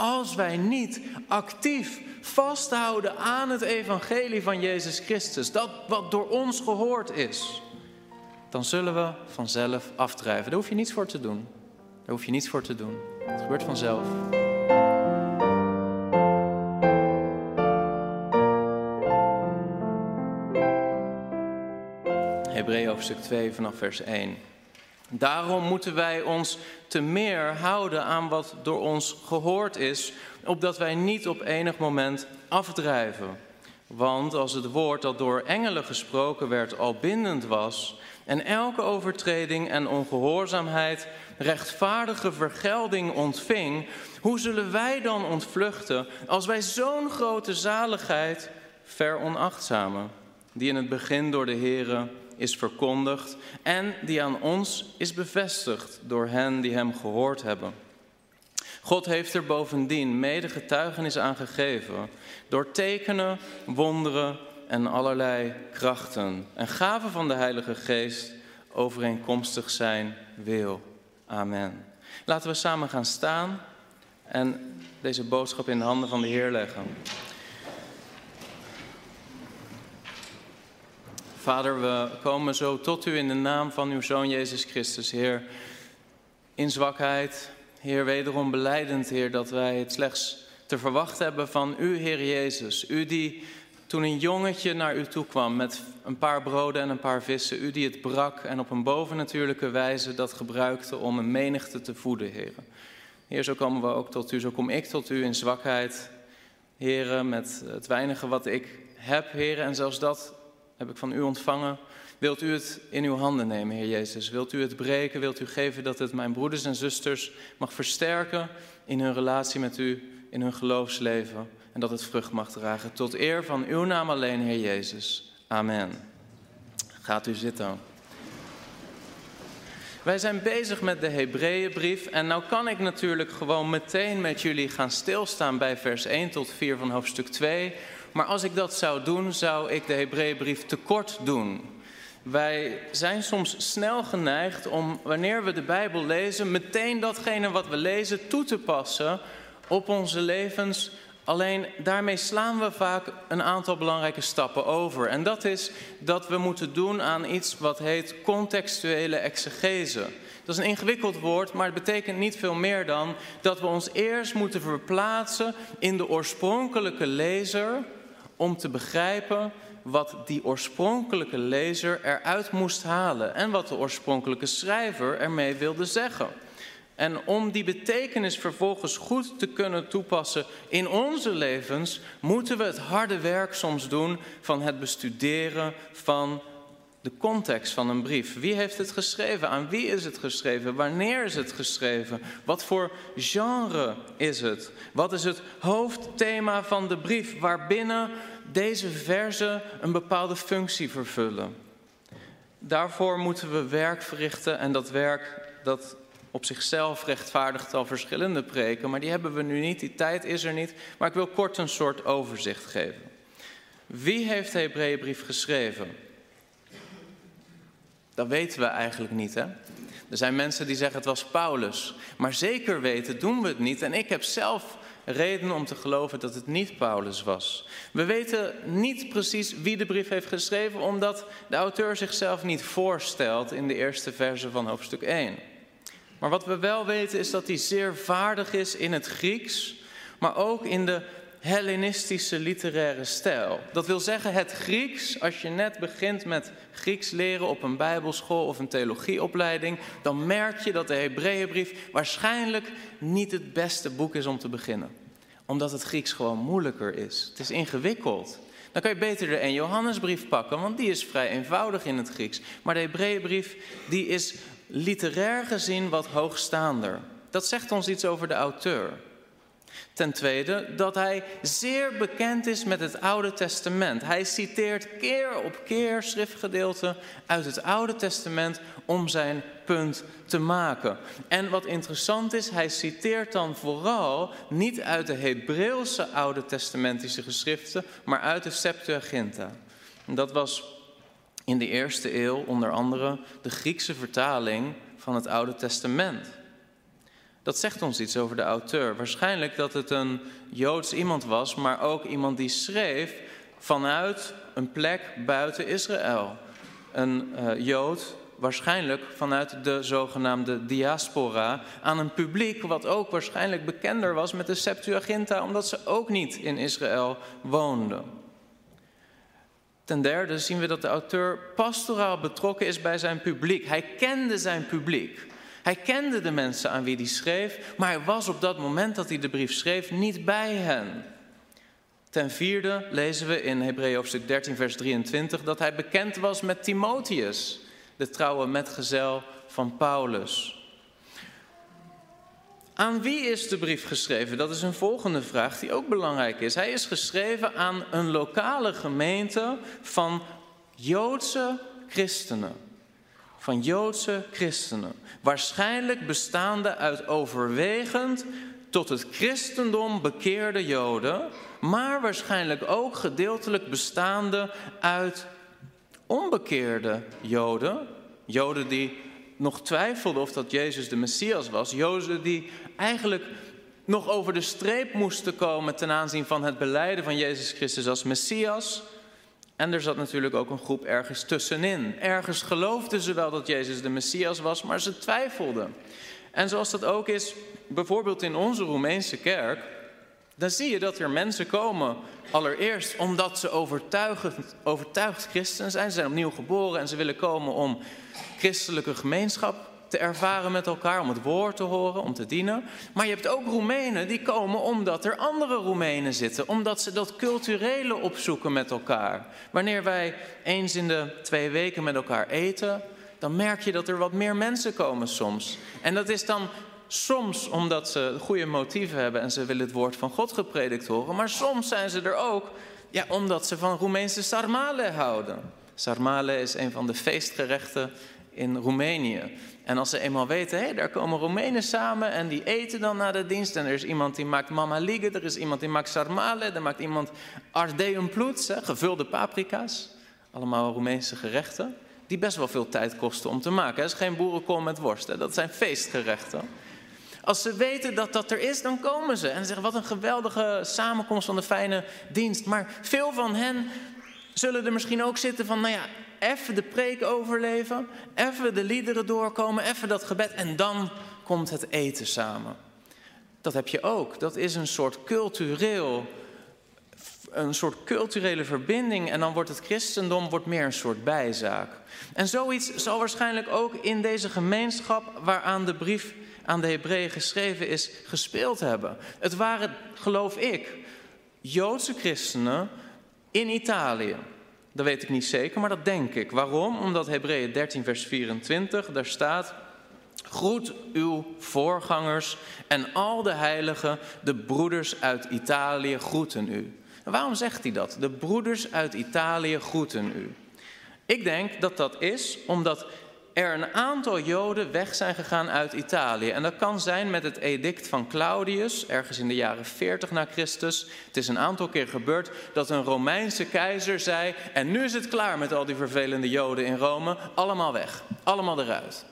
Als wij niet actief vasthouden aan het evangelie van Jezus Christus, dat wat door ons gehoord is, dan zullen we vanzelf afdrijven. Daar hoef je niets voor te doen. Daar hoef je niets voor te doen. Het gebeurt vanzelf. Hebreeën hoofdstuk 2 vanaf vers 1. Daarom moeten wij ons te meer houden aan wat door ons gehoord is, opdat wij niet op enig moment afdrijven. Want als het woord dat door engelen gesproken werd al bindend was, en elke overtreding en ongehoorzaamheid rechtvaardige vergelding ontving, hoe zullen wij dan ontvluchten als wij zo'n grote zaligheid veronachtzamen, die in het begin door de Here is verkondigd en die aan ons is bevestigd door hen die hem gehoord hebben. God heeft er bovendien mede getuigenis aan gegeven door tekenen, wonderen en allerlei krachten en gaven van de Heilige Geest overeenkomstig zijn wil. Amen. Laten we samen gaan staan en deze boodschap in de handen van de Heer leggen. Vader, we komen zo tot u in de naam van uw Zoon Jezus Christus, Heer. In zwakheid, Heer, wederom beleidend, Heer, dat wij het slechts te verwachten hebben van u, Heer Jezus. U die toen een jongetje naar u toe kwam met een paar broden en een paar vissen, u die het brak en op een bovennatuurlijke wijze dat gebruikte om een menigte te voeden, Heer. Heer, zo komen we ook tot u, zo kom ik tot u in zwakheid, Heer, met het weinige wat ik heb, Heer, en zelfs dat heb ik van u ontvangen. Wilt u het in uw handen nemen, Heer Jezus? Wilt u het breken? Wilt u geven dat het mijn broeders en zusters mag versterken in hun relatie met u, in hun geloofsleven? En dat het vrucht mag dragen. Tot eer van uw naam alleen, Heer Jezus. Amen. Gaat u zitten. Wij zijn bezig met de Hebreeënbrief en nou kan ik natuurlijk gewoon meteen met jullie gaan stilstaan bij vers 1 tot 4 van hoofdstuk 2. Maar als ik dat zou doen, zou ik de Hebreeënbrief tekort doen. Wij zijn soms snel geneigd om, wanneer we de Bijbel lezen, meteen datgene wat we lezen toe te passen op onze levens. Alleen daarmee slaan we vaak een aantal belangrijke stappen over. En dat is dat we moeten doen aan iets wat heet contextuele exegese. Dat is een ingewikkeld woord, maar het betekent niet veel meer dan dat we ons eerst moeten verplaatsen in de oorspronkelijke lezer om te begrijpen wat die oorspronkelijke lezer eruit moest halen en wat de oorspronkelijke schrijver ermee wilde zeggen. En om die betekenis vervolgens goed te kunnen toepassen in onze levens, moeten we het harde werk soms doen van het bestuderen van de context van een brief. Wie heeft het geschreven? Aan wie is het geschreven? Wanneer is het geschreven? Wat voor genre is het? Wat is het hoofdthema van de brief waarbinnen deze verzen een bepaalde functie vervullen? Daarvoor moeten we werk verrichten en dat werk dat op zichzelf rechtvaardigt al verschillende preken, maar die hebben we nu niet, die tijd is er niet. Maar ik wil kort een soort overzicht geven. Wie heeft de Hebreeënbrief geschreven? Dat weten we eigenlijk niet, hè? Er zijn mensen die zeggen het was Paulus. Maar zeker weten doen we het niet. En ik heb zelf reden om te geloven dat het niet Paulus was. We weten niet precies wie de brief heeft geschreven, omdat de auteur zichzelf niet voorstelt in de eerste verse van hoofdstuk 1. Maar wat we wel weten is dat hij zeer vaardig is in het Grieks, maar ook in de Hellenistische literaire stijl. Dat wil zeggen, het Grieks, als je net begint met Grieks leren op een bijbelschool of een theologieopleiding, dan merk je dat de Hebreeënbrief waarschijnlijk niet het beste boek is om te beginnen. Omdat het Grieks gewoon moeilijker is. Het is ingewikkeld. Dan kan je beter de 1 Johannesbrief pakken, want die is vrij eenvoudig in het Grieks. Maar de Hebreeënbrief, die is literair gezien wat hoogstaander. Dat zegt ons iets over de auteur. Ten tweede dat hij zeer bekend is met het Oude Testament. Hij citeert keer op keer schriftgedeelten uit het Oude Testament om zijn punt te maken. En wat interessant is, hij citeert dan vooral niet uit de Hebreeuwse Oude Testamentische geschriften, maar uit de Septuaginta. dat was in de eerste eeuw onder andere de Griekse vertaling van het Oude Testament. Dat zegt ons iets over de auteur. Waarschijnlijk dat het een Joods iemand was, maar ook iemand die schreef vanuit een plek buiten Israël. Een uh, Jood, waarschijnlijk vanuit de zogenaamde diaspora, aan een publiek wat ook waarschijnlijk bekender was met de Septuaginta, omdat ze ook niet in Israël woonden. Ten derde zien we dat de auteur pastoraal betrokken is bij zijn publiek. Hij kende zijn publiek. Hij kende de mensen aan wie hij schreef, maar hij was op dat moment dat hij de brief schreef niet bij hen. Ten vierde lezen we in Hebreeën hoofdstuk 13, vers 23 dat hij bekend was met Timotheus, de trouwe metgezel van Paulus. Aan wie is de brief geschreven? Dat is een volgende vraag die ook belangrijk is. Hij is geschreven aan een lokale gemeente van Joodse christenen. Van Joodse christenen. Waarschijnlijk bestaande uit overwegend tot het christendom bekeerde Joden, maar waarschijnlijk ook gedeeltelijk bestaande uit onbekeerde Joden. Joden die nog twijfelden of dat Jezus de Messias was. Joden die eigenlijk nog over de streep moesten komen ten aanzien van het beleiden van Jezus Christus als Messias. En er zat natuurlijk ook een groep ergens tussenin. Ergens geloofden ze wel dat Jezus de Messias was, maar ze twijfelden. En zoals dat ook is, bijvoorbeeld in onze Roemeense kerk, dan zie je dat er mensen komen, allereerst omdat ze overtuigd, christen zijn. Ze zijn opnieuw geboren en ze willen komen om christelijke gemeenschap te ervaren met elkaar, om het woord te horen, om te dienen. Maar je hebt ook Roemenen die komen omdat er andere Roemenen zitten, omdat ze dat culturele opzoeken met elkaar. Wanneer wij eens in de twee weken met elkaar eten, dan merk je dat er wat meer mensen komen soms. En dat is dan soms omdat ze goede motieven hebben en ze willen het woord van God gepredikt horen, maar soms zijn ze er ook ja, omdat ze van Roemeense sarmale houden. Sarmale is een van de feestgerechten in Roemenië. En als ze eenmaal weten, hé, daar komen Roemenen samen en die eten dan na de dienst. En er is iemand die maakt mama er is iemand die maakt sarmale, er maakt iemand ardeum ploets, gevulde paprika's. Allemaal Roemeense gerechten, die best wel veel tijd kosten om te maken. Het is geen boerenkool met worst, hè? dat zijn feestgerechten. Als ze weten dat dat er is, dan komen ze en zeggen: Wat een geweldige samenkomst van de fijne dienst. Maar veel van hen zullen er misschien ook zitten van: Nou ja, even de preek overleven, even de liederen doorkomen, even dat gebed en dan komt het eten samen. Dat heb je ook. Dat is een soort cultureel, een soort culturele verbinding en dan wordt het christendom wordt meer een soort bijzaak. En zoiets zal waarschijnlijk ook in deze gemeenschap waaraan de brief aan de Hebreeën geschreven is, gespeeld hebben. Het waren, geloof ik, Joodse christenen in Italië. Dat weet ik niet zeker, maar dat denk ik. Waarom? Omdat Hebreeën 13, vers 24, daar staat... Groet uw voorgangers en al de heiligen, de broeders uit Italië groeten u. waarom zegt hij dat? De broeders uit Italië groeten u. Ik denk dat dat is omdat er een aantal Joden weg zijn gegaan uit Italië. En dat kan zijn met het edict van Claudius, ergens in de jaren 40 na Christus. Het is een aantal keer gebeurd dat een Romeinse keizer zei: En nu is het klaar met al die vervelende Joden in Rome, allemaal weg, allemaal eruit.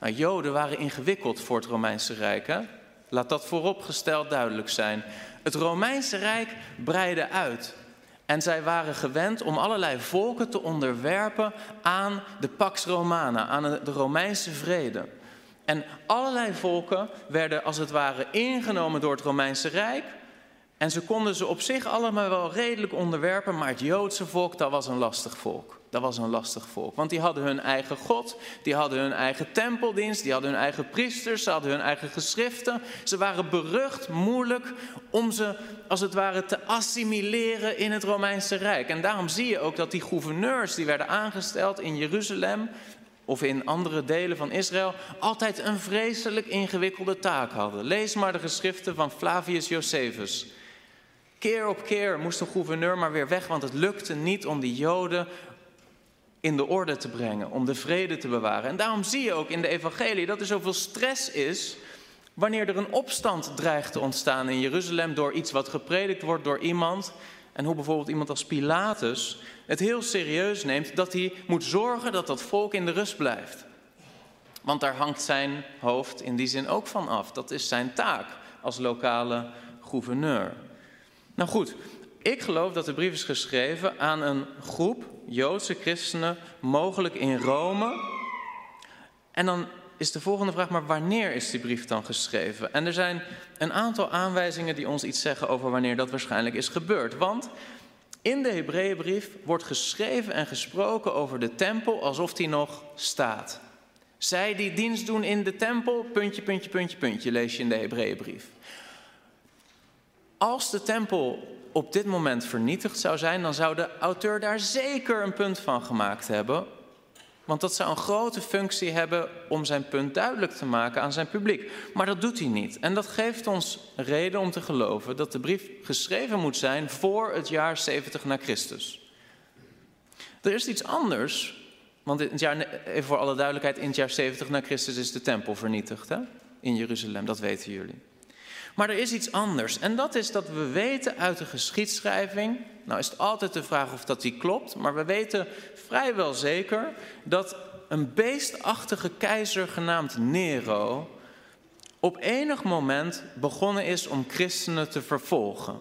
Nou, Joden waren ingewikkeld voor het Romeinse Rijk. Hè? Laat dat vooropgesteld duidelijk zijn. Het Romeinse Rijk breidde uit. En zij waren gewend om allerlei volken te onderwerpen aan de Pax Romana, aan de Romeinse vrede. En allerlei volken werden als het ware ingenomen door het Romeinse Rijk. En ze konden ze op zich allemaal wel redelijk onderwerpen, maar het Joodse volk, dat was een lastig volk. Dat was een lastig volk, want die hadden hun eigen God, die hadden hun eigen tempeldienst, die hadden hun eigen priesters, ze hadden hun eigen geschriften. Ze waren berucht moeilijk om ze als het ware te assimileren in het Romeinse Rijk. En daarom zie je ook dat die gouverneurs die werden aangesteld in Jeruzalem of in andere delen van Israël altijd een vreselijk ingewikkelde taak hadden. Lees maar de geschriften van Flavius Josephus. Keer op keer moest de gouverneur maar weer weg, want het lukte niet om die Joden in de orde te brengen, om de vrede te bewaren. En daarom zie je ook in de evangelie dat er zoveel stress is wanneer er een opstand dreigt te ontstaan in Jeruzalem door iets wat gepredikt wordt door iemand. En hoe bijvoorbeeld iemand als Pilatus het heel serieus neemt dat hij moet zorgen dat dat volk in de rust blijft. Want daar hangt zijn hoofd in die zin ook van af. Dat is zijn taak als lokale gouverneur. Nou goed, ik geloof dat de brief is geschreven aan een groep Joodse christenen, mogelijk in Rome. En dan is de volgende vraag, maar wanneer is die brief dan geschreven? En er zijn een aantal aanwijzingen die ons iets zeggen over wanneer dat waarschijnlijk is gebeurd. Want in de Hebreeënbrief wordt geschreven en gesproken over de tempel alsof die nog staat. Zij die dienst doen in de tempel, puntje, puntje, puntje, puntje, lees je in de Hebreeënbrief. Als de tempel op dit moment vernietigd zou zijn, dan zou de auteur daar zeker een punt van gemaakt hebben. Want dat zou een grote functie hebben om zijn punt duidelijk te maken aan zijn publiek. Maar dat doet hij niet. En dat geeft ons reden om te geloven dat de brief geschreven moet zijn voor het jaar 70 na Christus. Er is iets anders. Want in het jaar, even voor alle duidelijkheid, in het jaar 70 na Christus is de tempel vernietigd hè? in Jeruzalem. Dat weten jullie. Maar er is iets anders. En dat is dat we weten uit de geschiedschrijving. Nou is het altijd de vraag of dat die klopt. Maar we weten vrijwel zeker dat een beestachtige keizer genaamd Nero. op enig moment begonnen is om christenen te vervolgen.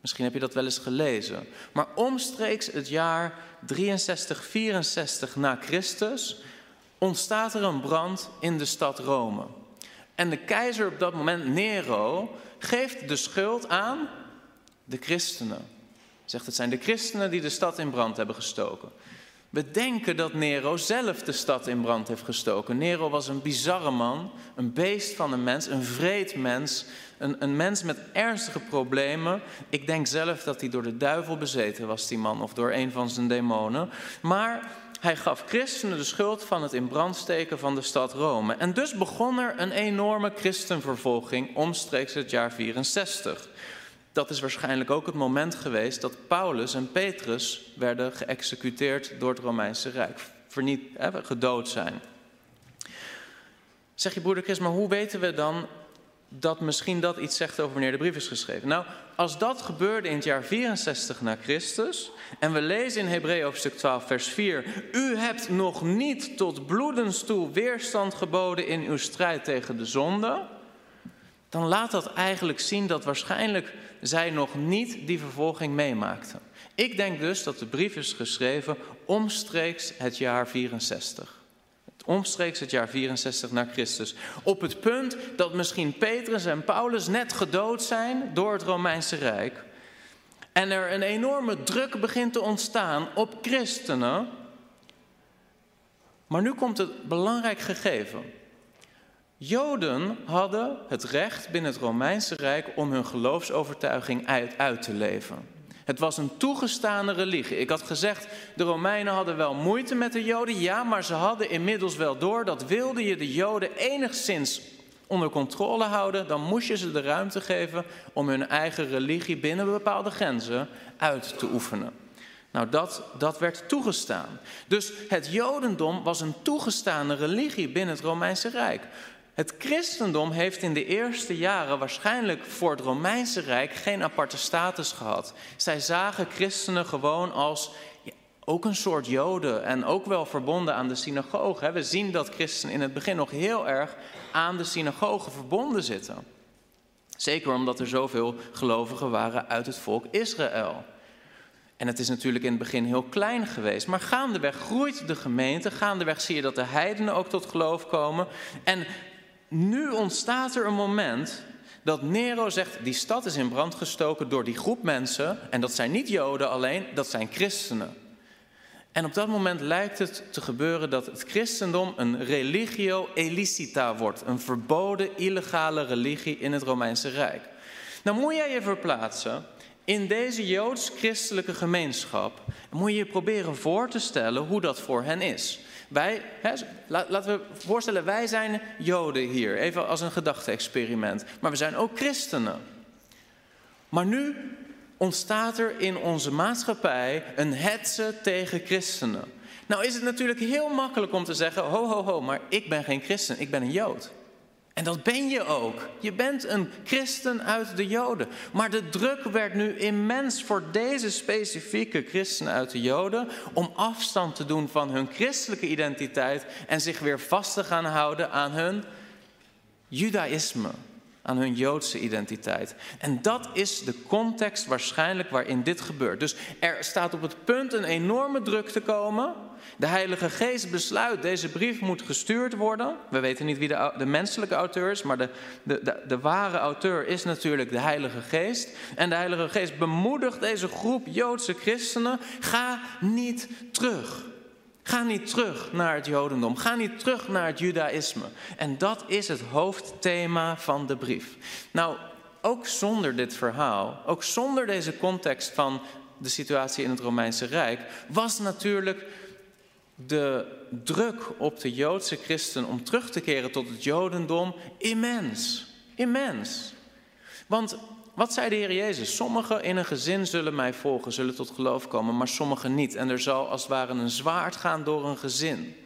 Misschien heb je dat wel eens gelezen. Maar omstreeks het jaar 63, 64 na Christus ontstaat er een brand in de stad Rome. En de keizer op dat moment, Nero, geeft de schuld aan de christenen. Zegt het zijn de christenen die de stad in brand hebben gestoken. We denken dat Nero zelf de stad in brand heeft gestoken. Nero was een bizarre man, een beest van een mens, een vreed mens, een, een mens met ernstige problemen. Ik denk zelf dat hij door de duivel bezeten was, die man, of door een van zijn demonen. Maar hij gaf christenen de schuld van het in brand steken van de stad Rome. En dus begon er een enorme christenvervolging omstreeks het jaar 64. Dat is waarschijnlijk ook het moment geweest dat Paulus en Petrus werden geëxecuteerd door het Romeinse Rijk, verniet, gedood zijn. Zeg je broeder Chris, maar hoe weten we dan dat misschien dat iets zegt over wanneer de brief is geschreven. Nou, als dat gebeurde in het jaar 64 na Christus, en we lezen in Hebreeën hoofdstuk 12, vers 4, u hebt nog niet tot bloedens toe weerstand geboden in uw strijd tegen de zonde, dan laat dat eigenlijk zien dat waarschijnlijk zij nog niet die vervolging meemaakten. Ik denk dus dat de brief is geschreven omstreeks het jaar 64 omstreeks het jaar 64 na Christus. Op het punt dat misschien Petrus en Paulus net gedood zijn door het Romeinse Rijk. En er een enorme druk begint te ontstaan op christenen. Maar nu komt het belangrijk gegeven. Joden hadden het recht binnen het Romeinse Rijk om hun geloofsovertuiging uit, te leven. Het was een toegestane religie. Ik had gezegd, de Romeinen hadden wel moeite met de Joden, ja, maar ze hadden inmiddels wel door dat wilde je de Joden enigszins onder controle houden, dan moest je ze de ruimte geven om hun eigen religie binnen bepaalde grenzen uit te oefenen. Nou, dat, dat werd toegestaan. Dus het Jodendom was een toegestane religie binnen het Romeinse Rijk. Het christendom heeft in de eerste jaren waarschijnlijk voor het Romeinse Rijk geen aparte status gehad. Zij zagen christenen gewoon als ook een soort joden en ook wel verbonden aan de synagoge. We zien dat christenen in het begin nog heel erg aan de synagoge verbonden zitten. Zeker omdat er zoveel gelovigen waren uit het volk Israël. En het is natuurlijk in het begin heel klein geweest. Maar gaandeweg groeit de gemeente. Gaandeweg zie je dat de heidenen ook tot geloof komen. En nu ontstaat er een moment dat Nero zegt: die stad is in brand gestoken door die groep mensen. En dat zijn niet Joden alleen, dat zijn christenen. En op dat moment lijkt het te gebeuren dat het christendom een religio illicita wordt. Een verboden, illegale religie in het Romeinse Rijk. Nou moet jij je verplaatsen in deze joods-christelijke gemeenschap. Moet je je proberen voor te stellen hoe dat voor hen is. Wij, hè, laten we voorstellen, wij zijn Joden hier, even als een gedachte-experiment. Maar we zijn ook christenen. Maar nu ontstaat er in onze maatschappij een hetze tegen christenen. Nou is het natuurlijk heel makkelijk om te zeggen, ho ho ho, maar ik ben geen christen, ik ben een Jood. En dat ben je ook. Je bent een christen uit de Joden. Maar de druk werd nu immens voor deze specifieke christenen uit de Joden om afstand te doen van hun christelijke identiteit en zich weer vast te gaan houden aan hun judaïsme, aan hun Joodse identiteit. En dat is de context waarschijnlijk waarin dit gebeurt. Dus er staat op het punt een enorme druk te komen de Heilige Geest besluit, deze brief moet gestuurd worden. We weten niet wie de, menselijke auteur is, maar de, de, de ware auteur is natuurlijk de Heilige Geest. En de Heilige Geest bemoedigt deze groep Joodse christenen, ga niet terug. Ga niet terug naar het Jodendom. Ga niet terug naar het Judaïsme. En dat is het hoofdthema van de brief. Nou, ook zonder dit verhaal, ook zonder deze context van de situatie in het Romeinse Rijk, was natuurlijk de druk op de Joodse christen om terug te keren tot het Jodendom immens. Immens. Want wat zei de Heer Jezus? Sommigen in een gezin zullen mij volgen, zullen tot geloof komen, maar sommigen niet. En er zal als het ware een zwaard gaan door een gezin.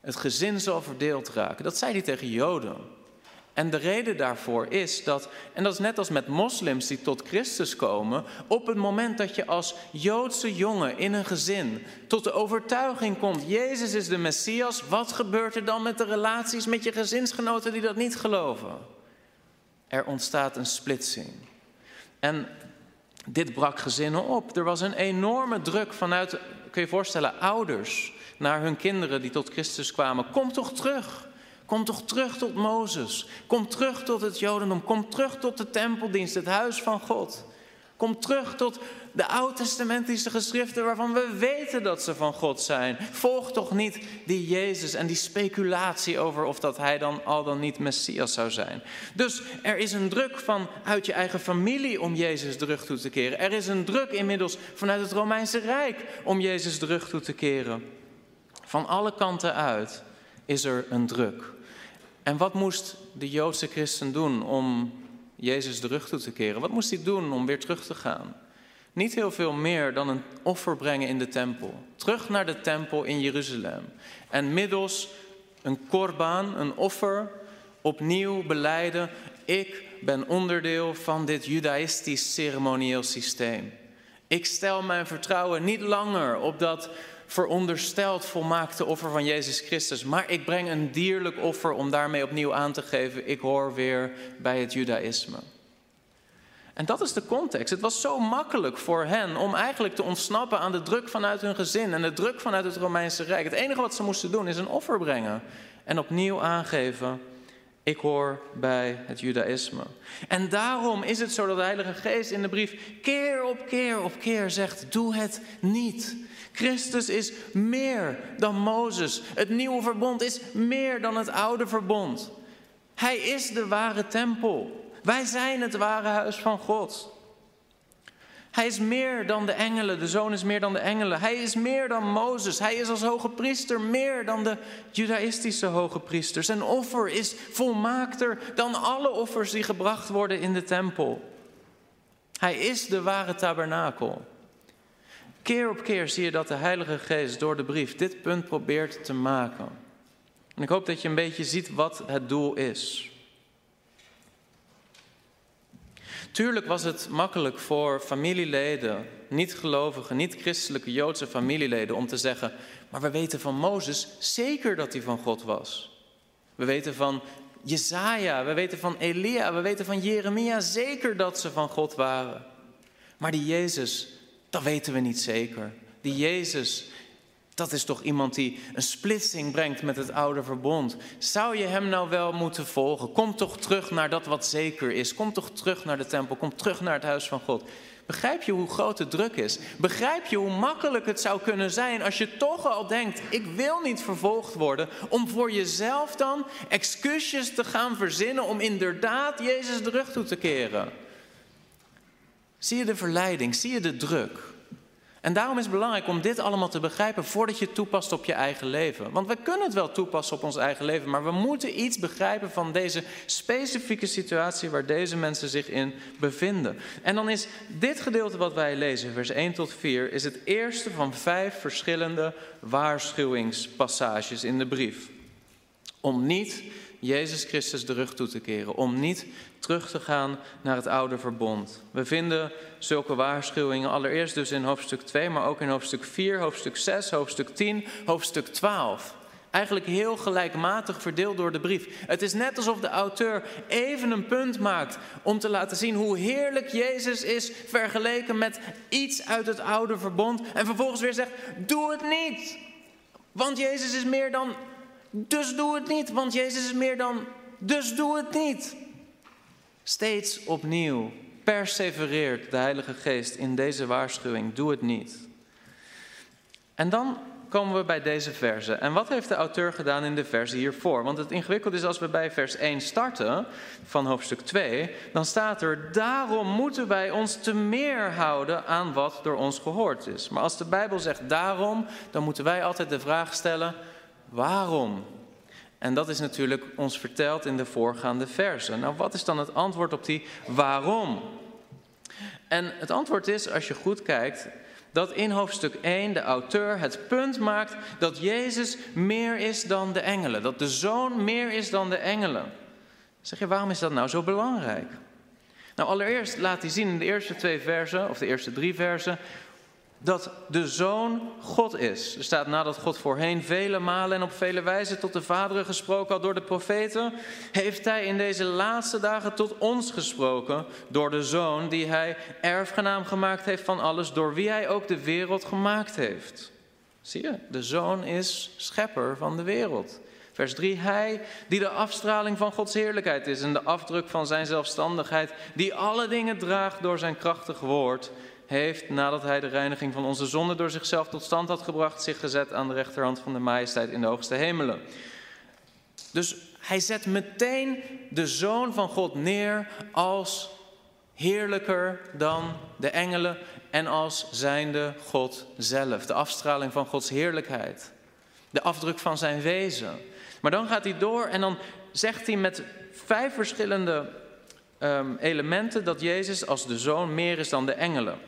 Het gezin zal verdeeld raken. Dat zei hij tegen Joden. En de reden daarvoor is dat, en dat is net als met moslims die tot Christus komen, op het moment dat je als Joodse jongen in een gezin tot de overtuiging komt, Jezus is de Messias, wat gebeurt er dan met de relaties met je gezinsgenoten die dat niet geloven? Er ontstaat een splitsing. En dit brak gezinnen op. Er was een enorme druk vanuit, kun je voorstellen, ouders naar hun kinderen die tot Christus kwamen. Kom toch terug. Kom toch terug tot Mozes. Kom terug tot het Jodendom. Kom terug tot de tempeldienst, het huis van God. Kom terug tot de oud-testamentische geschriften waarvan we weten dat ze van God zijn. Volg toch niet die Jezus en die speculatie over of dat hij dan al dan niet Messias zou zijn. Dus er is een druk van uit je eigen familie om Jezus terug toe te keren. Er is een druk inmiddels vanuit het Romeinse Rijk om Jezus terug toe te keren. Van alle kanten uit is er een druk. En wat moest de Joodse christen doen om Jezus de rug toe te keren? Wat moest hij doen om weer terug te gaan? Niet heel veel meer dan een offer brengen in de tempel. Terug naar de tempel in Jeruzalem. En middels een korbaan, een offer, opnieuw beleiden: ik ben onderdeel van dit judaïstisch ceremonieel systeem. Ik stel mijn vertrouwen niet langer op dat verondersteld volmaakte offer van Jezus Christus. Maar ik breng een dierlijk offer om daarmee opnieuw aan te geven, ik hoor weer bij het Judaïsme. En dat is de context. Het was zo makkelijk voor hen om eigenlijk te ontsnappen aan de druk vanuit hun gezin en de druk vanuit het Romeinse Rijk. Het enige wat ze moesten doen is een offer brengen en opnieuw aangeven, ik hoor bij het Judaïsme. En daarom is het zo dat de Heilige Geest in de brief keer op keer op keer zegt: doe het niet. Christus is meer dan Mozes. Het nieuwe verbond is meer dan het oude verbond. Hij is de ware tempel. Wij zijn het ware huis van God. Hij is meer dan de engelen, de zoon is meer dan de engelen. Hij is meer dan Mozes. Hij is als hoge priester meer dan de judaïstische hoge priesters. Zijn offer is volmaakter dan alle offers die gebracht worden in de tempel. Hij is de ware tabernakel. Keer op keer zie je dat de Heilige Geest door de brief dit punt probeert te maken. En ik hoop dat je een beetje ziet wat het doel is. Tuurlijk was het makkelijk voor familieleden, niet-gelovige, niet-christelijke Joodse familieleden, om te zeggen: Maar we weten van Mozes zeker dat hij van God was. We weten van Jezaja, we weten van Elia, we weten van Jeremia zeker dat ze van God waren. Maar die Jezus, dat weten we niet zeker. Die Jezus, dat is toch iemand die een splitsing brengt met het oude verbond. Zou je hem nou wel moeten volgen? Kom toch terug naar dat wat zeker is. Kom toch terug naar de tempel. Kom terug naar het huis van God. Begrijp je hoe groot de druk is? Begrijp je hoe makkelijk het zou kunnen zijn als je toch al denkt: ik wil niet vervolgd worden, om voor jezelf dan excuses te gaan verzinnen om inderdaad Jezus de rug toe te keren? Zie je de verleiding? Zie je de druk? En daarom is het belangrijk om dit allemaal te begrijpen voordat je het toepast op je eigen leven. Want we kunnen het wel toepassen op ons eigen leven, maar we moeten iets begrijpen van deze specifieke situatie waar deze mensen zich in bevinden. En dan is dit gedeelte wat wij lezen, vers 1 tot 4, is het eerste van vijf verschillende waarschuwingspassages in de brief. Om niet Jezus Christus de rug toe te keren, om niet terug te gaan naar het oude verbond. We vinden zulke waarschuwingen allereerst dus in hoofdstuk 2, maar ook in hoofdstuk 4, hoofdstuk 6, hoofdstuk 10, hoofdstuk 12. Eigenlijk heel gelijkmatig verdeeld door de brief. Het is net alsof de auteur even een punt maakt om te laten zien hoe heerlijk Jezus is vergeleken met iets uit het oude verbond. En vervolgens weer zegt: Doe het niet. Want Jezus is meer dan. Dus doe het niet. Want Jezus is meer dan. Dus doe het niet. Steeds opnieuw persevereert de Heilige Geest in deze waarschuwing: Doe het niet. En dan komen we bij deze verse. En wat heeft de auteur gedaan in de verse hiervoor? Want het ingewikkeld is als we bij vers 1 starten van hoofdstuk 2, dan staat er: Daarom moeten wij ons te meer houden aan wat door ons gehoord is. Maar als de Bijbel zegt daarom, dan moeten wij altijd de vraag stellen: waarom? En dat is natuurlijk ons verteld in de voorgaande versen. Nou, wat is dan het antwoord op die waarom? En het antwoord is, als je goed kijkt, dat in hoofdstuk 1 de auteur het punt maakt dat Jezus meer is dan de engelen. Dat de zoon meer is dan de engelen. Zeg je, waarom is dat nou zo belangrijk? Nou, allereerst laat hij zien in de eerste twee versen, of de eerste drie versen, dat de Zoon God is. Er staat nadat God voorheen vele malen en op vele wijzen tot de vaderen gesproken had door de profeten, heeft Hij in deze laatste dagen tot ons gesproken door de Zoon die Hij erfgenaam gemaakt heeft van alles, door wie Hij ook de wereld gemaakt heeft. Zie je, de Zoon is schepper van de wereld. Vers 3, Hij die de afstraling van Gods heerlijkheid is en de afdruk van Zijn zelfstandigheid, die alle dingen draagt door Zijn krachtig woord heeft, nadat hij de reiniging van onze zonde door zichzelf tot stand had gebracht, zich gezet aan de rechterhand van de majesteit in de hoogste hemelen. Dus hij zet meteen de zoon van God neer als heerlijker dan de engelen en als zijnde God zelf. De afstraling van Gods heerlijkheid. De afdruk van zijn wezen. Maar dan gaat hij door en dan zegt hij met vijf verschillende um, elementen dat Jezus als de zoon meer is dan de engelen.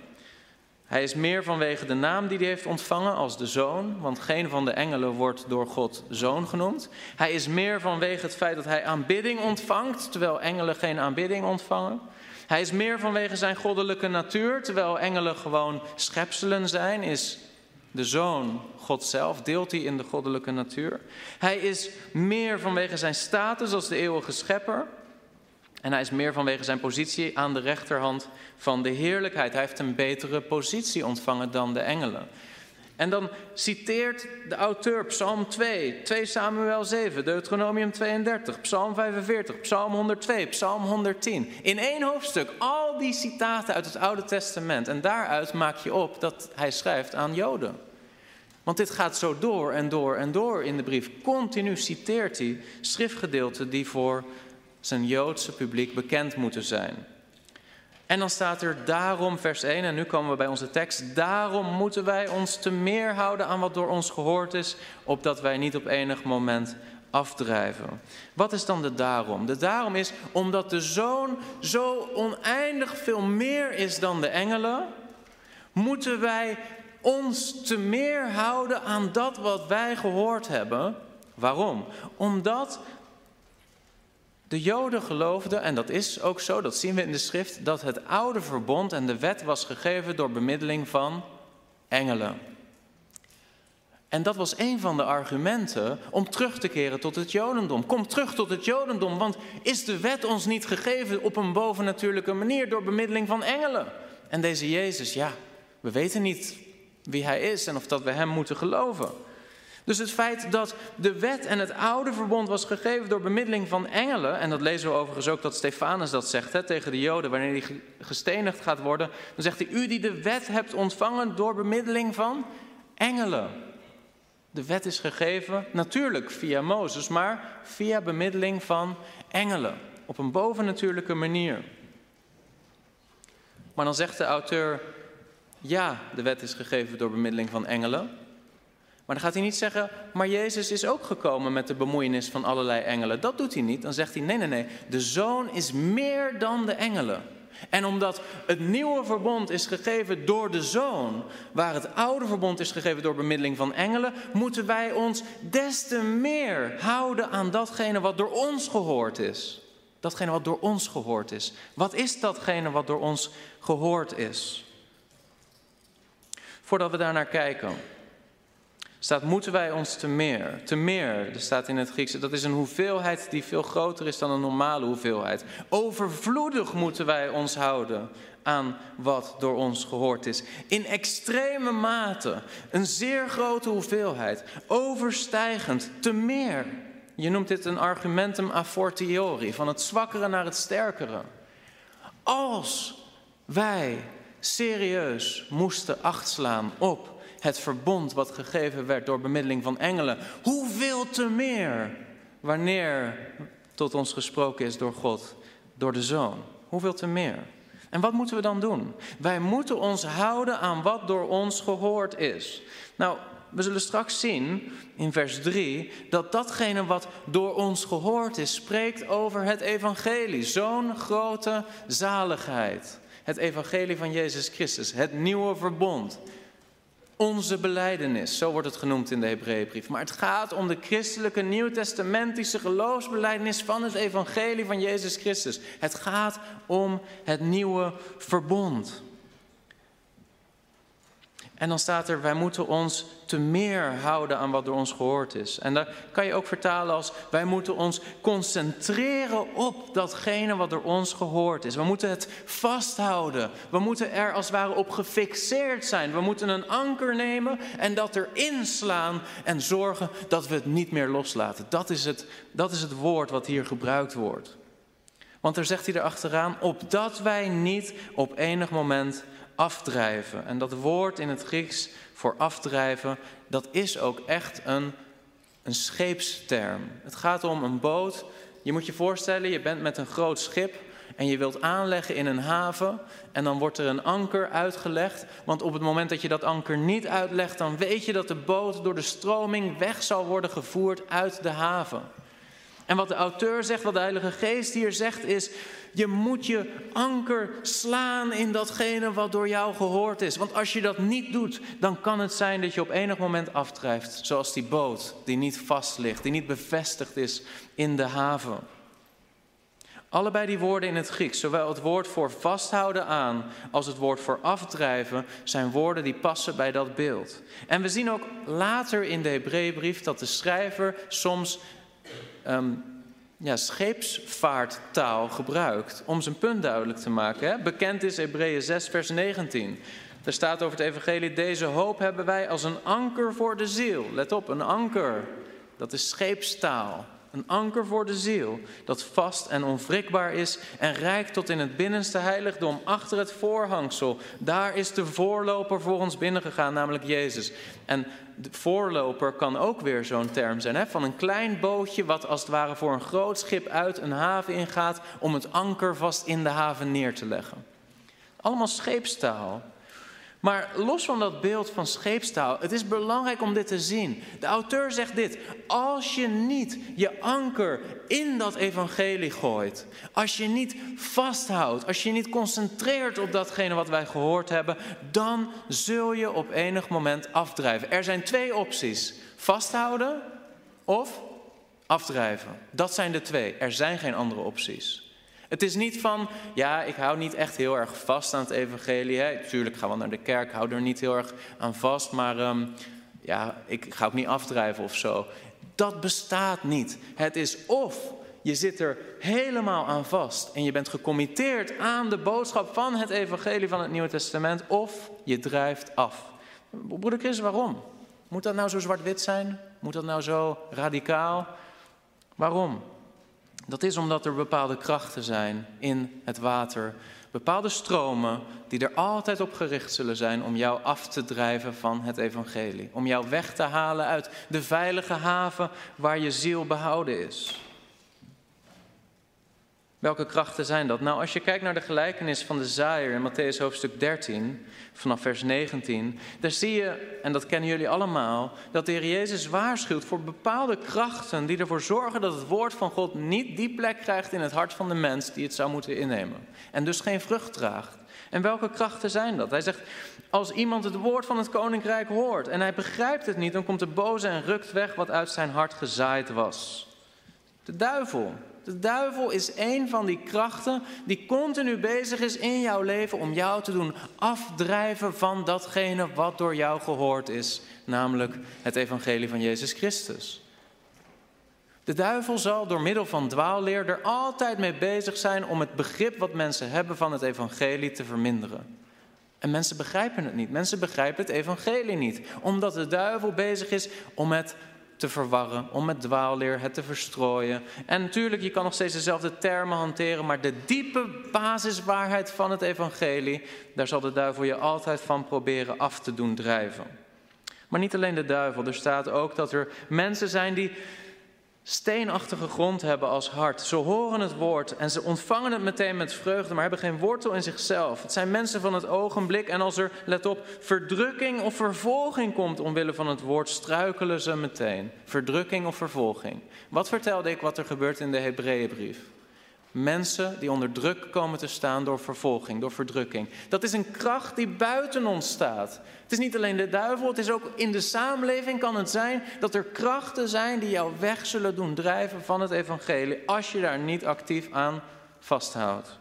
Hij is meer vanwege de naam die hij heeft ontvangen als de zoon, want geen van de engelen wordt door God zoon genoemd. Hij is meer vanwege het feit dat hij aanbidding ontvangt, terwijl engelen geen aanbidding ontvangen. Hij is meer vanwege zijn goddelijke natuur, terwijl engelen gewoon schepselen zijn, is de zoon God zelf, deelt hij in de goddelijke natuur. Hij is meer vanwege zijn status als de eeuwige schepper. En hij is meer vanwege zijn positie aan de rechterhand van de heerlijkheid. Hij heeft een betere positie ontvangen dan de engelen. En dan citeert de auteur Psalm 2, 2 Samuel 7, Deuteronomium 32, Psalm 45, Psalm 102, Psalm 110. In één hoofdstuk al die citaten uit het Oude Testament. En daaruit maak je op dat hij schrijft aan Joden. Want dit gaat zo door en door en door in de brief. Continu citeert hij schriftgedeelten die voor zijn Joodse publiek bekend moeten zijn. En dan staat er daarom, vers 1, en nu komen we bij onze tekst. Daarom moeten wij ons te meer houden aan wat door ons gehoord is, opdat wij niet op enig moment afdrijven. Wat is dan de daarom? De daarom is omdat de zoon zo oneindig veel meer is dan de engelen, moeten wij ons te meer houden aan dat wat wij gehoord hebben. Waarom? Omdat de Joden geloofden, en dat is ook zo, dat zien we in de schrift, dat het oude verbond en de wet was gegeven door bemiddeling van engelen. En dat was een van de argumenten om terug te keren tot het Jodendom. Kom terug tot het Jodendom, want is de wet ons niet gegeven op een bovennatuurlijke manier door bemiddeling van engelen? En deze Jezus, ja, we weten niet wie hij is en of dat we hem moeten geloven. Dus het feit dat de wet en het oude verbond was gegeven door bemiddeling van engelen, en dat lezen we overigens ook dat Stefanus dat zegt hè, tegen de Joden wanneer hij gestenigd gaat worden, dan zegt hij, u die de wet hebt ontvangen door bemiddeling van engelen. De wet is gegeven natuurlijk via Mozes, maar via bemiddeling van engelen, op een bovennatuurlijke manier. Maar dan zegt de auteur, ja, de wet is gegeven door bemiddeling van engelen. Maar dan gaat hij niet zeggen, maar Jezus is ook gekomen met de bemoeienis van allerlei engelen. Dat doet hij niet. Dan zegt hij, nee, nee, nee, de zoon is meer dan de engelen. En omdat het nieuwe verbond is gegeven door de Zoon, waar het oude verbond is gegeven door bemiddeling van engelen, moeten wij ons des te meer houden aan datgene wat door ons gehoord is. Datgene wat door ons gehoord is. Wat is datgene wat door ons gehoord is? Voordat we daar naar kijken, staat moeten wij ons te meer. Te meer, er staat in het Grieks, dat is een hoeveelheid die veel groter is dan een normale hoeveelheid. Overvloedig moeten wij ons houden aan wat door ons gehoord is. In extreme mate, een zeer grote hoeveelheid, overstijgend, te meer. Je noemt dit een argumentum a fortiori, van het zwakkere naar het sterkere. Als wij serieus moesten achtslaan op het verbond wat gegeven werd door bemiddeling van engelen, hoeveel te meer wanneer tot ons gesproken is door God, door de Zoon. Hoeveel te meer. En wat moeten we dan doen? Wij moeten ons houden aan wat door ons gehoord is. Nou, we zullen straks zien in vers 3 dat datgene wat door ons gehoord is, spreekt over het evangelie. Zo'n grote zaligheid. Het evangelie van Jezus Christus, het nieuwe verbond. Onze beleidenis, zo wordt het genoemd in de Hebreeënbrief. Maar het gaat om de christelijke nieuwtestamentische geloofsbeleidenis van het evangelie van Jezus Christus. Het gaat om het nieuwe verbond. En dan staat er, wij moeten ons te meer houden aan wat door ons gehoord is. En daar kan je ook vertalen als, wij moeten ons concentreren op datgene wat door ons gehoord is. We moeten het vasthouden. We moeten er als het ware op gefixeerd zijn. We moeten een anker nemen en dat erin slaan en zorgen dat we het niet meer loslaten. Dat is het, dat is het woord wat hier gebruikt wordt. Want er zegt hij erachteraan, opdat wij niet op enig moment afdrijven. En dat woord in het Grieks voor afdrijven, dat is ook echt een, een scheepsterm. Het gaat om een boot. Je moet je voorstellen, je bent met een groot schip en je wilt aanleggen in een haven en dan wordt er een anker uitgelegd. Want op het moment dat je dat anker niet uitlegt, dan weet je dat de boot door de stroming weg zal worden gevoerd uit de haven. En wat de auteur zegt, wat de Heilige Geest hier zegt, is: je moet je anker slaan in datgene wat door jou gehoord is. Want als je dat niet doet, dan kan het zijn dat je op enig moment afdrijft. Zoals die boot die niet vast ligt, die niet bevestigd is in de haven. Allebei die woorden in het Grieks, zowel het woord voor vasthouden aan als het woord voor afdrijven, zijn woorden die passen bij dat beeld. En we zien ook later in de Hebreeënbrief dat de schrijver soms um, ja, scheepsvaarttaal gebruikt om zijn punt duidelijk te maken. Hè? Bekend is Hebreeën 6, vers 19. Er staat over het evangelie, deze hoop hebben wij als een anker voor de ziel. Let op, een anker. Dat is scheepstaal. Een anker voor de ziel, dat vast en onwrikbaar is en reikt tot in het binnenste heiligdom, achter het voorhangsel. Daar is de voorloper voor ons binnengegaan, namelijk Jezus. En de voorloper kan ook weer zo'n term zijn, hè? van een klein bootje wat als het ware voor een groot schip uit een haven ingaat om het anker vast in de haven neer te leggen. Allemaal scheepstaal. Maar los van dat beeld van scheepstaal, het is belangrijk om dit te zien. De auteur zegt dit: als je niet je anker in dat evangelie gooit, als je niet vasthoudt, als je niet concentreert op datgene wat wij gehoord hebben, dan zul je op enig moment afdrijven. Er zijn twee opties: vasthouden of afdrijven. Dat zijn de twee. Er zijn geen andere opties. Het is niet van, ja, ik hou niet echt heel erg vast aan het evangelie. Hè. Tuurlijk, ga wel naar de kerk, hou er niet heel erg aan vast, maar um, ja, ik ga ook niet afdrijven of zo. Dat bestaat niet. Het is of je zit er helemaal aan vast en je bent gecommitteerd aan de boodschap van het evangelie van het Nieuwe Testament, of je drijft af. Broeder Chris, waarom? Moet dat nou zo zwart-wit zijn? Moet dat nou zo radicaal? Waarom? Dat is omdat er bepaalde krachten zijn in het water. Bepaalde stromen die er altijd op gericht zullen zijn om jou af te drijven van het evangelie. Om jou weg te halen uit de veilige haven waar je ziel behouden is. Welke krachten zijn dat? Nou, als je kijkt naar de gelijkenis van de zaaier in Matthäus hoofdstuk 13, vanaf vers 19, daar zie je, en dat kennen jullie allemaal, dat de Heer Jezus waarschuwt voor bepaalde krachten die ervoor zorgen dat het woord van God niet die plek krijgt in het hart van de mens die het zou moeten innemen. En dus geen vrucht draagt. En welke krachten zijn dat? Hij zegt, als iemand het woord van het koninkrijk hoort en hij begrijpt het niet, dan komt de boze en rukt weg wat uit zijn hart gezaaid was. De duivel. De duivel is een van die krachten die continu bezig is in jouw leven om jou te doen afdrijven van datgene wat door jou gehoord is, namelijk het evangelie van Jezus Christus. De duivel zal door middel van dwaalleer er altijd mee bezig zijn om het begrip wat mensen hebben van het evangelie te verminderen. En mensen begrijpen het niet. Mensen begrijpen het evangelie niet, omdat de duivel bezig is om het te verwarren, om met dwaalleer het te verstrooien. En natuurlijk, je kan nog steeds dezelfde termen hanteren, maar de diepe basiswaarheid van het evangelie, daar zal de duivel je altijd van proberen af te doen drijven. Maar niet alleen de duivel, er staat ook dat er mensen zijn die steenachtige grond hebben als hart. Ze horen het woord en ze ontvangen het meteen met vreugde, maar hebben geen wortel in zichzelf. Het zijn mensen van het ogenblik en als er, let op, verdrukking of vervolging komt omwille van het woord, struikelen ze meteen. Verdrukking of vervolging. Wat vertelde ik wat er gebeurt in de Hebreeënbrief? Mensen die onder druk komen te staan door vervolging, door verdrukking. Dat is een kracht die buiten ons staat. Het is niet alleen de duivel, het is ook in de samenleving kan het zijn dat er krachten zijn die jou weg zullen doen drijven van het evangelie als je daar niet actief aan vasthoudt.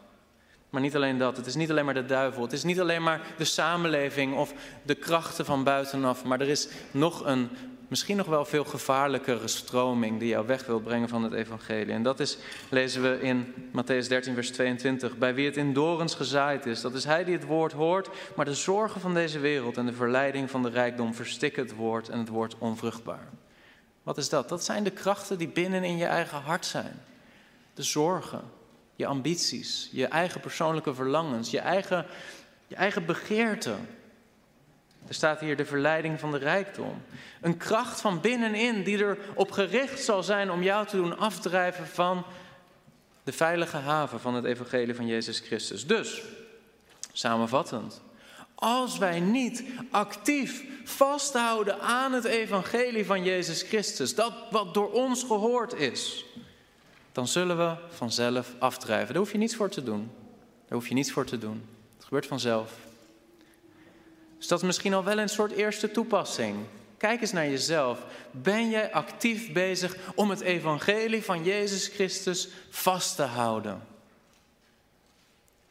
Maar niet alleen dat, het is niet alleen maar de duivel, het is niet alleen maar de samenleving of de krachten van buitenaf, maar er is nog een misschien nog wel veel gevaarlijkere stroming die jou weg wil brengen van het evangelie. En dat is, lezen we in Matthäus 13, vers 22. Bij wie het in dorens gezaaid is, dat is hij die het woord hoort, maar de zorgen van deze wereld en de verleiding van de rijkdom verstikken het woord en het wordt onvruchtbaar. Wat is dat? Dat zijn de krachten die binnen in je eigen hart zijn. De zorgen, je ambities, je eigen persoonlijke verlangens, je eigen, je eigen begeerten. Er staat hier de verleiding van de rijkdom. Een kracht van binnenin die erop gericht zal zijn om jou te doen afdrijven van de veilige haven van het evangelie van Jezus Christus. Dus, samenvattend, als wij niet actief vasthouden aan het evangelie van Jezus Christus, dat wat door ons gehoord is, dan zullen we vanzelf afdrijven. Daar hoef je niets voor te doen. Daar hoef je niets voor te doen. Het gebeurt vanzelf. Dus dat is misschien al wel een soort eerste toepassing. Kijk eens naar jezelf. Ben jij actief bezig om het evangelie van Jezus Christus vast te houden?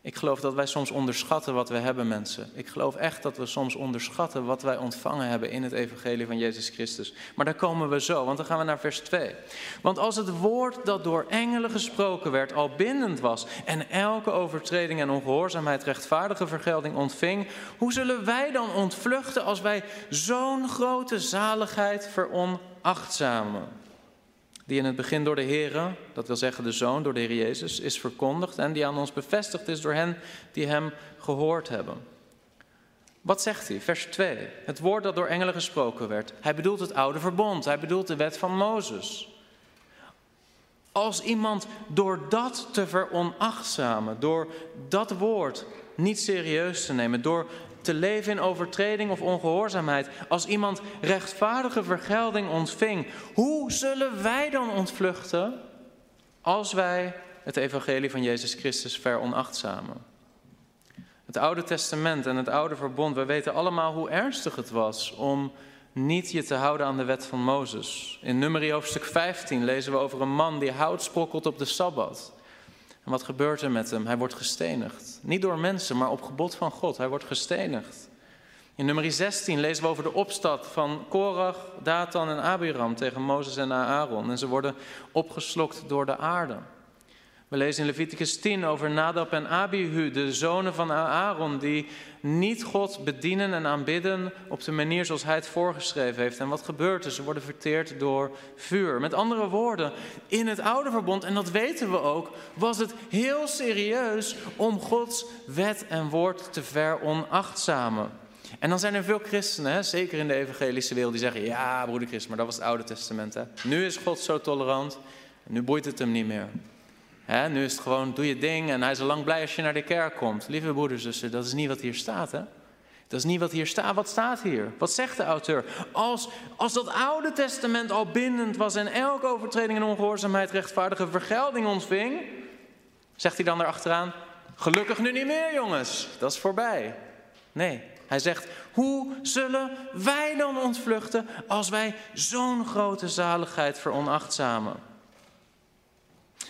Ik geloof dat wij soms onderschatten wat we hebben, mensen. Ik geloof echt dat we soms onderschatten wat wij ontvangen hebben in het evangelie van Jezus Christus. Maar daar komen we zo, want dan gaan we naar vers 2. Want als het woord dat door engelen gesproken werd al bindend was en elke overtreding en ongehoorzaamheid rechtvaardige vergelding ontving, hoe zullen wij dan ontvluchten als wij zo'n grote zaligheid veronachtzamen? Die in het begin door de Heer, dat wil zeggen de Zoon, door de Heer Jezus, is verkondigd en die aan ons bevestigd is door hen die Hem gehoord hebben. Wat zegt hij? Vers 2. Het woord dat door engelen gesproken werd. Hij bedoelt het oude verbond. Hij bedoelt de wet van Mozes. Als iemand door dat te veronachtzamen, door dat woord niet serieus te nemen, door te leven in overtreding of ongehoorzaamheid, als iemand rechtvaardige vergelding ontving, hoe zullen wij dan ontvluchten als wij het evangelie van Jezus Christus veronachtzamen? Het Oude Testament en het Oude Verbond, we weten allemaal hoe ernstig het was om niet je te houden aan de wet van Mozes. In Numeri hoofdstuk 15 lezen we over een man die hout sprokkelt op de Sabbat. En wat gebeurt er met hem? Hij wordt gestenigd. Niet door mensen, maar op gebod van God. Hij wordt gestenigd. In nummer 16 lezen we over de opstand van Korach, Datan en Abiram tegen Mozes en Aaron. En ze worden opgeslokt door de aarde. We lezen in Leviticus 10 over Nadab en Abihu, de zonen van Aaron, die niet God bedienen en aanbidden op de manier zoals hij het voorgeschreven heeft. En wat gebeurt er? Ze worden verteerd door vuur. Met andere woorden, in het oude verbond, en dat weten we ook, was het heel serieus om Gods wet en woord te veronachtzamen. En dan zijn er veel christenen, zeker in de evangelische wereld, die zeggen: Ja, broeder Christ, maar dat was het Oude Testament. Hè. Nu is God zo tolerant, nu boeit het hem niet meer. Nu is het gewoon, doe je ding en hij is al lang blij als je naar de kerk komt. Lieve broeders, zussen, dat is niet wat hier staat, hè? Dat is niet wat hier staat. Wat staat hier? Wat zegt de auteur? Als, als dat Oude Testament al bindend was en elke overtreding en ongehoorzaamheid rechtvaardige vergelding ontving, zegt hij dan erachteraan: Gelukkig nu niet meer, jongens. Dat is voorbij. Nee, hij zegt: Hoe zullen wij dan ontvluchten als wij zo'n grote zaligheid veronachtzamen?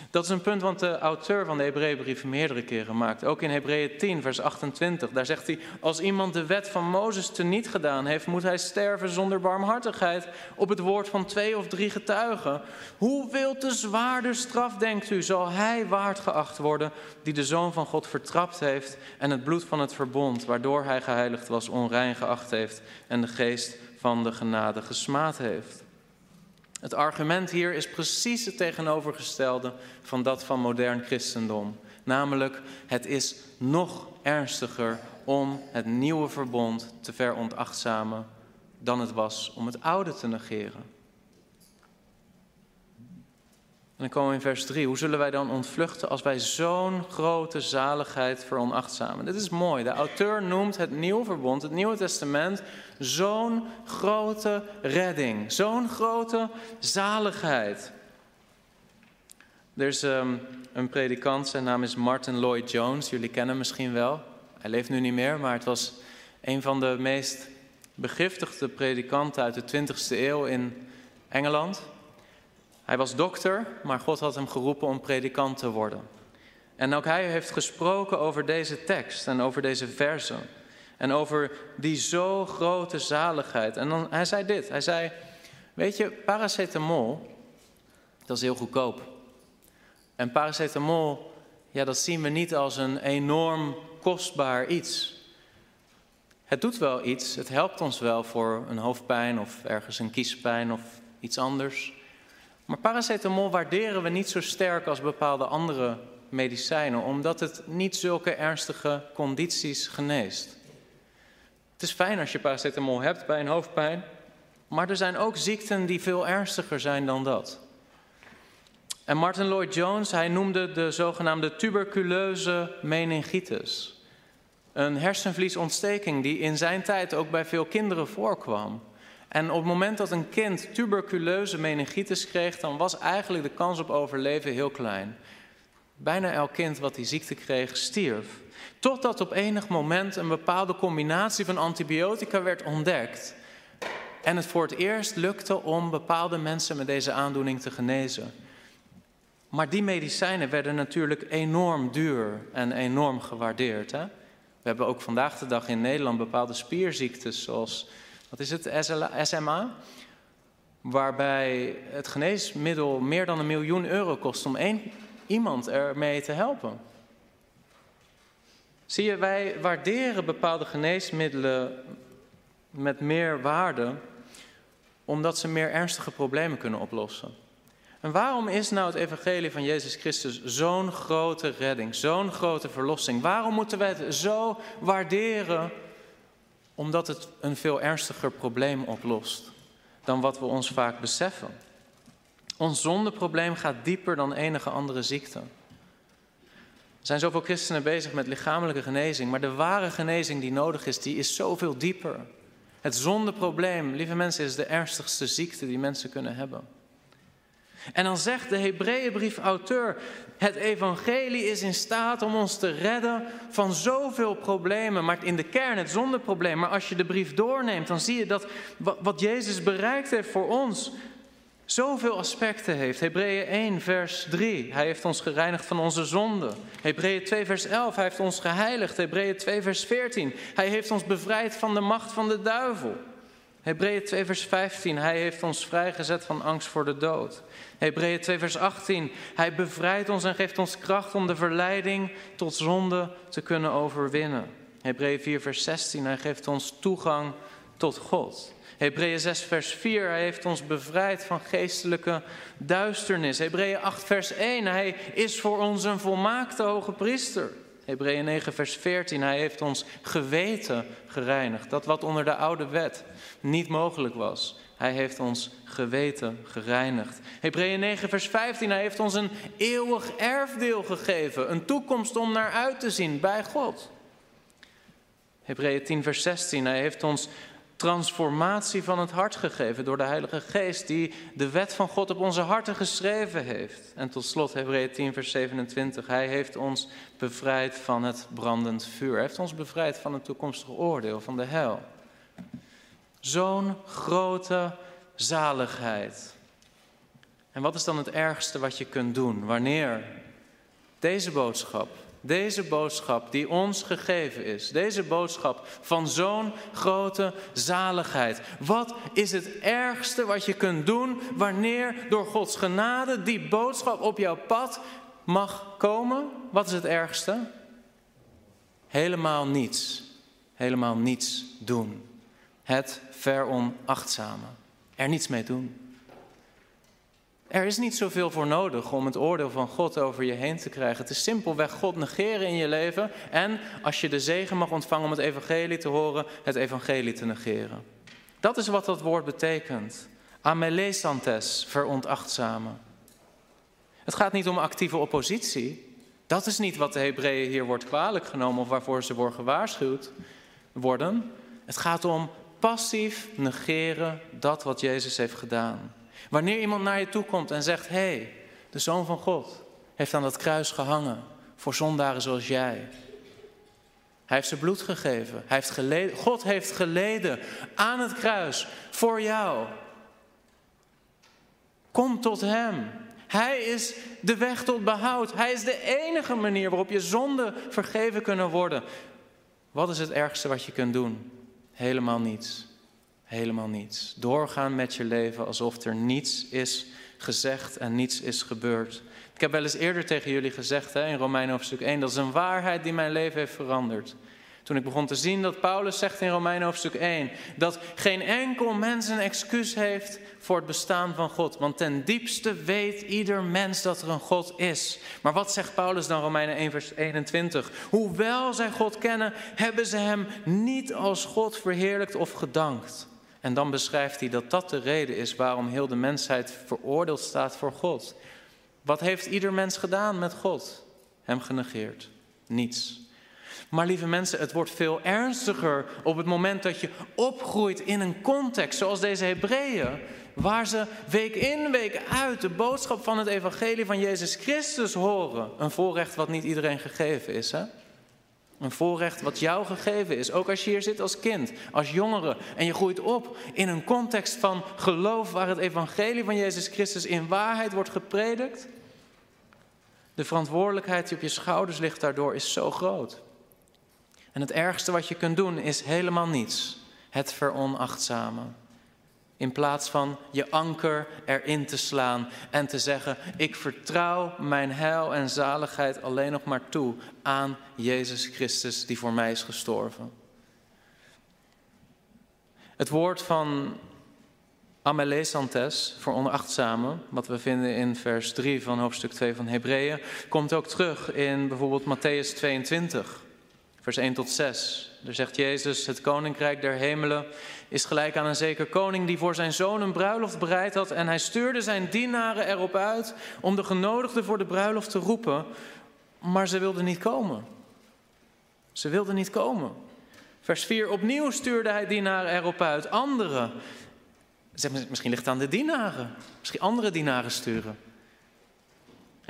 Dat is een punt wat de auteur van de Hebreeënbrief meerdere keren maakt. Ook in Hebreeën 10, vers 28. Daar zegt hij: Als iemand de wet van Mozes teniet gedaan heeft, moet hij sterven zonder barmhartigheid op het woord van twee of drie getuigen. Hoeveel te zwaarder straf, denkt u, zal hij waard geacht worden die de zoon van God vertrapt heeft en het bloed van het verbond, waardoor hij geheiligd was, onrein geacht heeft en de geest van de genade gesmaad heeft? Het argument hier is precies het tegenovergestelde van dat van modern christendom. Namelijk, het is nog ernstiger om het nieuwe verbond te veronachtzamen dan het was om het oude te negeren. En dan komen we in vers 3. Hoe zullen wij dan ontvluchten als wij zo'n grote zaligheid veronachtzamen? Dit is mooi. De auteur noemt het Nieuwe Verbond, het Nieuwe Testament, zo'n grote redding, zo'n grote zaligheid. Er is ehm, een predikant, zijn naam is Martin Lloyd Jones. Jullie kennen hem misschien wel. Hij leeft nu niet meer, maar het was een van de meest begiftigde predikanten uit de 20e eeuw in Engeland. Hij was dokter, maar God had hem geroepen om predikant te worden. En ook hij heeft gesproken over deze tekst en over deze versen. En over die zo grote zaligheid. En dan, hij zei dit, hij zei, weet je, paracetamol, dat is heel goedkoop. En paracetamol, ja, dat zien we niet als een enorm kostbaar iets. Het doet wel iets, het helpt ons wel voor een hoofdpijn of ergens een kiespijn of iets anders. Maar paracetamol waarderen we niet zo sterk als bepaalde andere medicijnen, omdat het niet zulke ernstige condities geneest. Het is fijn als je paracetamol hebt bij een hoofdpijn, maar er zijn ook ziekten die veel ernstiger zijn dan dat. En Martin Lloyd Jones, hij noemde de zogenaamde tuberculeuze meningitis. Een hersenvliesontsteking die in zijn tijd ook bij veel kinderen voorkwam. En op het moment dat een kind tuberculeuze meningitis kreeg, dan was eigenlijk de kans op overleven heel klein. Bijna elk kind wat die ziekte kreeg, stierf. Totdat op enig moment een bepaalde combinatie van antibiotica werd ontdekt. En het voor het eerst lukte om bepaalde mensen met deze aandoening te genezen. Maar die medicijnen werden natuurlijk enorm duur en enorm gewaardeerd. Hè? We hebben ook vandaag de dag in Nederland bepaalde spierziektes, zoals wat is het, SMA? Waarbij het geneesmiddel meer dan een miljoen euro kost om één iemand ermee te helpen. Zie je, wij waarderen bepaalde geneesmiddelen met meer waarde, omdat ze meer ernstige problemen kunnen oplossen. En waarom is nou het evangelie van Jezus Christus zo'n grote redding, zo'n grote verlossing? Waarom moeten wij het zo waarderen omdat het een veel ernstiger probleem oplost dan wat we ons vaak beseffen. Ons zondeprobleem gaat dieper dan enige andere ziekte. Er zijn zoveel christenen bezig met lichamelijke genezing, maar de ware genezing die nodig is, die is zoveel dieper. Het zondeprobleem, lieve mensen, is de ernstigste ziekte die mensen kunnen hebben. En dan zegt de Hebreeënbrief-auteur: Het evangelie is in staat om ons te redden van zoveel problemen, maar in de kern het zondeprobleem. Maar als je de brief doorneemt, dan zie je dat wat Jezus bereikt heeft voor ons zoveel aspecten heeft. Hebreeën 1, vers 3, hij heeft ons gereinigd van onze zonden. Hebreeën 2, vers 11, hij heeft ons geheiligd. Hebreeën 2, vers 14, hij heeft ons bevrijd van de macht van de duivel. Hebreeën 2, vers 15, hij heeft ons vrijgezet van angst voor de dood. Hebreeën 2, vers 18. Hij bevrijdt ons en geeft ons kracht om de verleiding tot zonde te kunnen overwinnen. Hebreeën 4, vers 16. Hij geeft ons toegang tot God. Hebreeën 6, vers 4. Hij heeft ons bevrijd van geestelijke duisternis. Hebreeën 8, vers 1. Hij is voor ons een volmaakte hoge priester. Hebreeën 9, vers 14. Hij heeft ons geweten gereinigd. Dat wat onder de oude wet niet mogelijk was. Hij heeft ons geweten gereinigd. Hebreeën 9, vers 15. Hij heeft ons een eeuwig erfdeel gegeven. Een toekomst om naar uit te zien bij God. Hebreeën 10, vers 16. Hij heeft ons transformatie van het hart gegeven door de Heilige Geest, die de wet van God op onze harten geschreven heeft. En tot slot Hebreeën 10, vers 27. Hij heeft ons bevrijd van het brandend vuur. Hij heeft ons bevrijd van het toekomstige oordeel, van de hel. Zo'n grote zaligheid. En wat is dan het ergste wat je kunt doen wanneer deze boodschap deze boodschap die ons gegeven is, deze boodschap van zo'n grote zaligheid. Wat is het ergste wat je kunt doen wanneer door Gods genade die boodschap op jouw pad mag komen? Wat is het ergste? Helemaal niets. Helemaal niets doen. Het veronachtzamen. Er niets mee doen. Er is niet zoveel voor nodig om het oordeel van God over je heen te krijgen. Het is simpelweg God negeren in je leven en als je de zegen mag ontvangen om het evangelie te horen, het evangelie te negeren. Dat is wat dat woord betekent. Amelesantes, veronachtzamen. Het gaat niet om actieve oppositie. Dat is niet wat de Hebreeën hier wordt kwalijk genomen of waarvoor ze worden gewaarschuwd worden. Het gaat om passief negeren dat wat Jezus heeft gedaan. Wanneer iemand naar je toe komt en zegt: Hé, hey, de Zoon van God heeft aan dat kruis gehangen voor zondaren zoals jij. Hij heeft zijn bloed gegeven. Hij heeft geleden, God heeft geleden aan het kruis voor jou. Kom tot Hem. Hij is de weg tot behoud. Hij is de enige manier waarop je zonden vergeven kunnen worden. Wat is het ergste wat je kunt doen? Helemaal niets helemaal niets. Doorgaan met je leven alsof er niets is gezegd en niets is gebeurd. Ik heb wel eens eerder tegen jullie gezegd hè, in Romeinen hoofdstuk 1, dat is een waarheid die mijn leven heeft veranderd. Toen ik begon te zien dat Paulus zegt in Romeinen hoofdstuk 1 dat geen enkel mens een excuus heeft voor het bestaan van God. Want ten diepste weet ieder mens dat er een God is. Maar wat zegt Paulus dan Romeinen 1 vers 21? Hoewel zij God kennen, hebben ze hem niet als God verheerlijkt of gedankt. En dan beschrijft hij dat dat de reden is waarom heel de mensheid veroordeeld staat voor God. Wat heeft ieder mens gedaan met God? Hem genegeerd. Niets. Maar lieve mensen, het wordt veel ernstiger op het moment dat je opgroeit in een context zoals deze Hebreeën, waar ze week in, week uit de boodschap van het evangelie van Jezus Christus horen. Een voorrecht wat niet iedereen gegeven is. Hè? Een voorrecht wat jou gegeven is. Ook als je hier zit als kind, als jongere. En je groeit op in een context van geloof waar het evangelie van Jezus Christus in waarheid wordt gepredikt. De verantwoordelijkheid die op je schouders ligt daardoor is zo groot. En het ergste wat je kunt doen is helemaal niets. Het veronachtzamen. In plaats van je anker erin te slaan en te zeggen: Ik vertrouw mijn heil en zaligheid alleen nog maar toe aan Jezus Christus die voor mij is gestorven. Het woord van amelesantes, voor onachtzame, wat we vinden in vers 3 van hoofdstuk 2 van Hebreeën, komt ook terug in bijvoorbeeld Matthäus 22, vers 1 tot 6. Daar zegt Jezus: Het koninkrijk der hemelen is gelijk aan een zeker koning die voor zijn zoon een bruiloft bereid had. En hij stuurde zijn dienaren erop uit om de genodigden voor de bruiloft te roepen. Maar ze wilden niet komen. Ze wilden niet komen. Vers 4. Opnieuw stuurde hij dienaren erop uit. Anderen. Misschien ligt het aan de dienaren. Misschien andere dienaren sturen.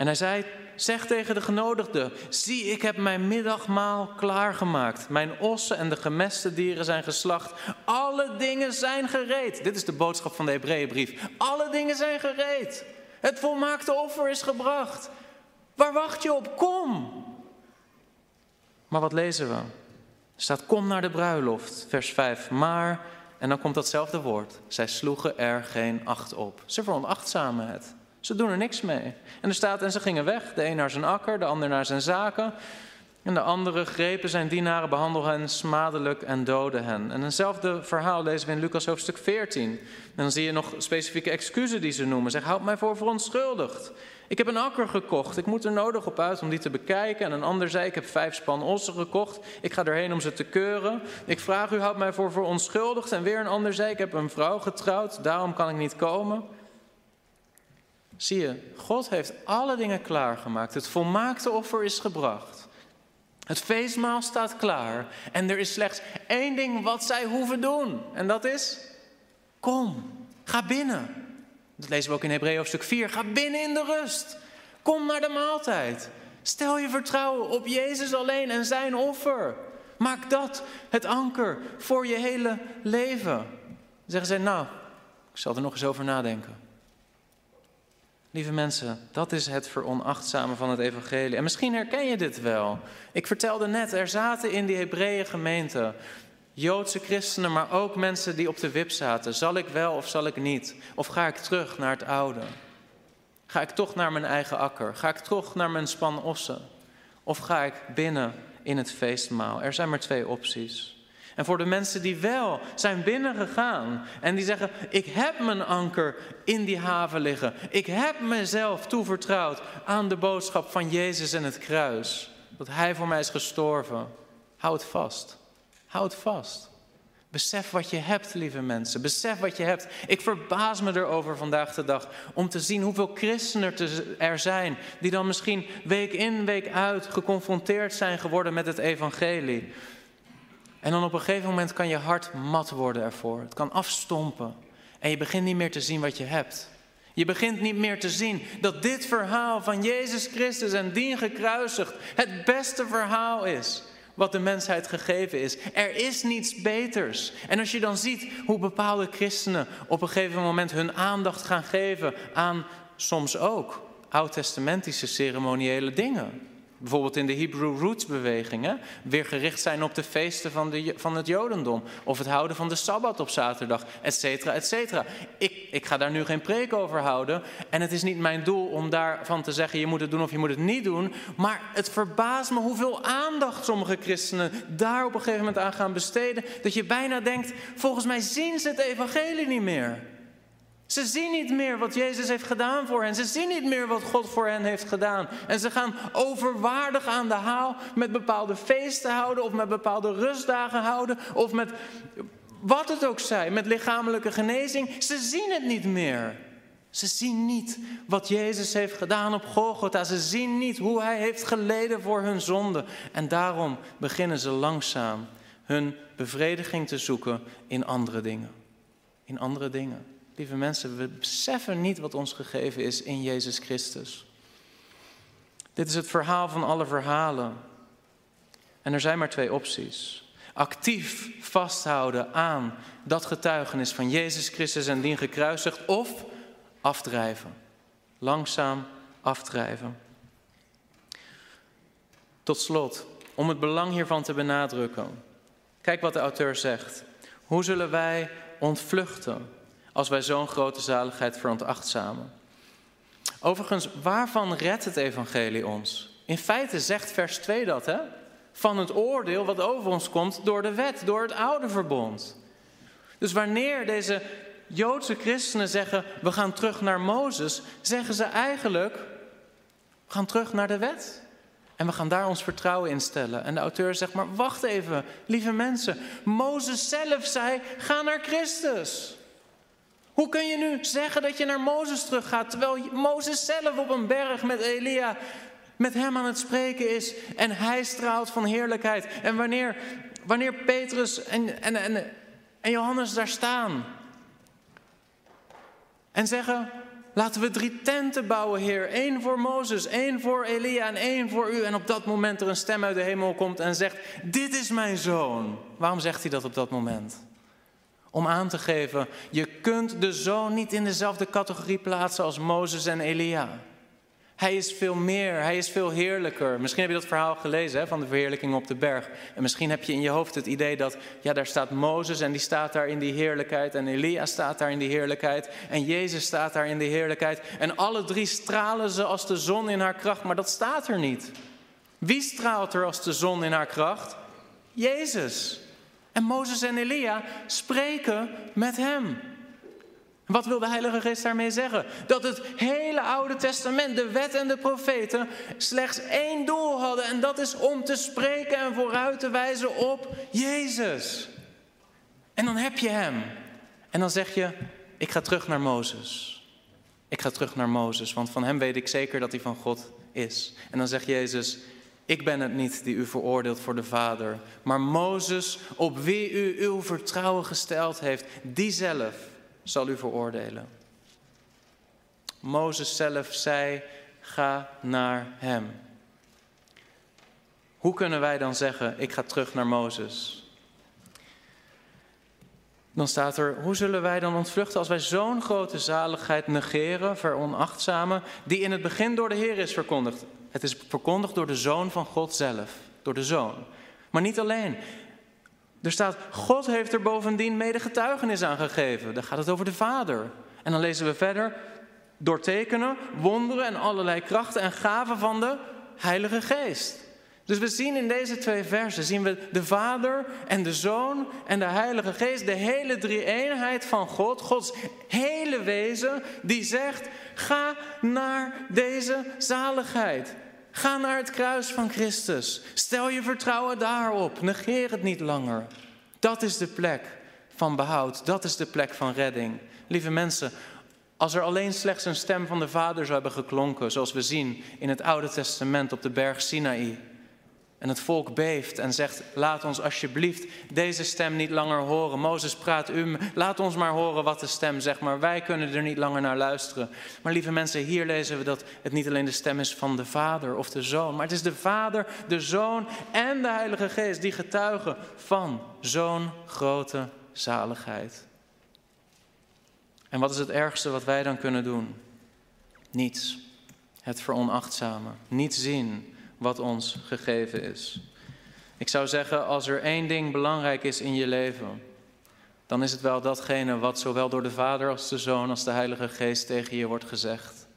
En hij zei Zeg tegen de genodigden: Zie, ik heb mijn middagmaal klaargemaakt. Mijn ossen en de gemeste dieren zijn geslacht. Alle dingen zijn gereed. Dit is de boodschap van de Hebreeënbrief. Alle dingen zijn gereed. Het volmaakte offer is gebracht. Waar wacht je op? Kom. Maar wat lezen we? Er staat: Kom naar de bruiloft, vers 5. Maar, en dan komt datzelfde woord. Zij sloegen er geen acht op. Ze veronachtzamen het. Ze doen er niks mee. En er staat, en ze gingen weg, de een naar zijn akker, de ander naar zijn zaken. En de andere grepen zijn dienaren, behandelden hen smadelijk en doden hen. En eenzelfde verhaal lezen we in Lucas hoofdstuk 14. En dan zie je nog specifieke excuses die ze noemen. Zeg, houd mij voor verontschuldigd. Ik heb een akker gekocht. Ik moet er nodig op uit om die te bekijken. En een ander zei: Ik heb vijf span ossen gekocht. Ik ga erheen om ze te keuren. Ik vraag u, houd mij voor verontschuldigd. En weer een ander zei: Ik heb een vrouw getrouwd. Daarom kan ik niet komen. Zie je, God heeft alle dingen klaargemaakt. Het volmaakte offer is gebracht. Het feestmaal staat klaar. En er is slechts één ding wat zij hoeven doen. En dat is: kom, ga binnen. Dat lezen we ook in Hebreeën hoofdstuk 4. Ga binnen in de rust. Kom naar de maaltijd. Stel je vertrouwen op Jezus alleen en zijn offer. Maak dat het anker voor je hele leven. Zeggen zij, nou, ik zal er nog eens over nadenken. Lieve mensen, dat is het veronachtzamen van het evangelie. En misschien herken je dit wel. Ik vertelde net, er zaten in die Hebreeën gemeente Joodse christenen, maar ook mensen die op de wip zaten. Zal ik wel of zal ik niet? Of ga ik terug naar het oude? Ga ik toch naar mijn eigen akker? Ga ik toch naar mijn span ossen? Of ga ik binnen in het feestmaal? Er zijn maar twee opties. En voor de mensen die wel zijn binnengegaan en die zeggen: Ik heb mijn anker in die haven liggen. Ik heb mezelf toevertrouwd aan de boodschap van Jezus en het kruis. Dat Hij voor mij is gestorven. Houd vast. Houd vast. Besef wat je hebt, lieve mensen. Besef wat je hebt. Ik verbaas me erover vandaag de dag om te zien hoeveel christenen er zijn die dan misschien week in, week uit geconfronteerd zijn geworden met het evangelie. En dan op een gegeven moment kan je hart mat worden ervoor. Het kan afstompen. En je begint niet meer te zien wat je hebt. Je begint niet meer te zien dat dit verhaal van Jezus Christus en dien gekruisigd het beste verhaal is wat de mensheid gegeven is. Er is niets beters. En als je dan ziet hoe bepaalde christenen op een gegeven moment hun aandacht gaan geven aan soms ook oud-testamentische ceremoniële dingen. Bijvoorbeeld in de Hebrew Roots beweging. Weer gericht zijn op de feesten van, de, van het Jodendom. Of het houden van de Sabbat op zaterdag, et cetera, et cetera. Ik, ik ga daar nu geen preek over houden. En het is niet mijn doel om daarvan te zeggen, je moet het doen of je moet het niet doen. Maar het verbaast me hoeveel aandacht sommige christenen daar op een gegeven moment aan gaan besteden. Dat je bijna denkt, volgens mij zien ze het evangelie niet meer. Ze zien niet meer wat Jezus heeft gedaan voor hen. Ze zien niet meer wat God voor hen heeft gedaan. En ze gaan overwaardig aan de haal met bepaalde feesten houden, of met bepaalde rustdagen houden, of met wat het ook zij, met lichamelijke genezing. Ze zien het niet meer. Ze zien niet wat Jezus heeft gedaan op Golgotha. Ze zien niet hoe Hij heeft geleden voor hun zonde. En daarom beginnen ze langzaam hun bevrediging te zoeken in andere dingen. In andere dingen. Lieve mensen, we beseffen niet wat ons gegeven is in Jezus Christus. Dit is het verhaal van alle verhalen. En er zijn maar twee opties. Actief vasthouden aan dat getuigenis van Jezus Christus en dien gekruisigd, of afdrijven. Langzaam afdrijven. Tot slot, om het belang hiervan te benadrukken. Kijk wat de auteur zegt. Hoe zullen wij ontvluchten als wij zo'n grote zaligheid veronachtzamen. Overigens, waarvan redt het evangelie ons? In feite zegt vers 2 dat, hè? Van het oordeel wat over ons komt door de wet, door het oude verbond. Dus wanneer deze Joodse christenen zeggen, we gaan terug naar Mozes, zeggen ze eigenlijk, we gaan terug naar de wet. En we gaan daar ons vertrouwen in stellen. En de auteur zegt, maar wacht even, lieve mensen. Mozes zelf zei, ga naar Christus. Hoe kun je nu zeggen dat je naar Mozes teruggaat, terwijl Mozes zelf op een berg met Elia met hem aan het spreken is en hij straalt van heerlijkheid. En wanneer, wanneer Petrus en, en, en, en Johannes daar staan en zeggen, laten we drie tenten bouwen, Heer. één voor Mozes, één voor Elia en één voor u. En op dat moment er een stem uit de hemel komt en zegt, dit is mijn zoon. Waarom zegt hij dat op dat moment? Om aan te geven, je kunt de zoon niet in dezelfde categorie plaatsen als Mozes en Elia. Hij is veel meer, hij is veel heerlijker. Misschien heb je dat verhaal gelezen hè, van de verheerlijking op de berg. En misschien heb je in je hoofd het idee dat, ja, daar staat Mozes en die staat daar in die heerlijkheid. En Elia staat daar in die heerlijkheid. En Jezus staat daar in die heerlijkheid. En alle drie stralen ze als de zon in haar kracht, maar dat staat er niet. Wie straalt er als de zon in haar kracht? Jezus. En Mozes en Elia spreken met hem. Wat wil de Heilige Geest daarmee zeggen? Dat het hele Oude Testament, de wet en de profeten, slechts één doel hadden. En dat is om te spreken en vooruit te wijzen op Jezus. En dan heb je hem. En dan zeg je, ik ga terug naar Mozes. Ik ga terug naar Mozes, want van hem weet ik zeker dat hij van God is. En dan zegt Jezus, ik ben het niet die u veroordeelt voor de Vader, maar Mozes, op wie u uw vertrouwen gesteld heeft, die zelf zal u veroordelen. Mozes zelf zei, ga naar hem. Hoe kunnen wij dan zeggen, ik ga terug naar Mozes? Dan staat er, hoe zullen wij dan ontvluchten als wij zo'n grote zaligheid negeren, veronachtzamen, die in het begin door de Heer is verkondigd? Het is verkondigd door de Zoon van God zelf, door de Zoon. Maar niet alleen. Er staat, God heeft er bovendien mede getuigenis aan gegeven. Dan gaat het over de Vader. En dan lezen we verder, door tekenen, wonderen en allerlei krachten en gaven van de Heilige Geest. Dus we zien in deze twee versen, zien we de Vader en de Zoon en de Heilige Geest, de hele drie-eenheid van God, Gods hele wezen, die zegt, ga naar deze zaligheid. Ga naar het kruis van Christus. Stel je vertrouwen daarop. Negeer het niet langer. Dat is de plek van behoud. Dat is de plek van redding. Lieve mensen, als er alleen slechts een stem van de Vader zou hebben geklonken, zoals we zien in het Oude Testament op de berg Sinaï, en het volk beeft en zegt: Laat ons alsjeblieft deze stem niet langer horen. Mozes praat u, laat ons maar horen wat de stem zegt, maar wij kunnen er niet langer naar luisteren. Maar lieve mensen, hier lezen we dat het niet alleen de stem is van de Vader of de Zoon, maar het is de Vader, de Zoon en de Heilige Geest die getuigen van zo'n grote zaligheid. En wat is het ergste wat wij dan kunnen doen? Niets. Het veronachtzamen. Niet zien wat ons gegeven is. Ik zou zeggen, als er één ding belangrijk is in je leven, dan is het wel datgene wat zowel door de Vader als de Zoon als de Heilige Geest tegen je wordt gezegd.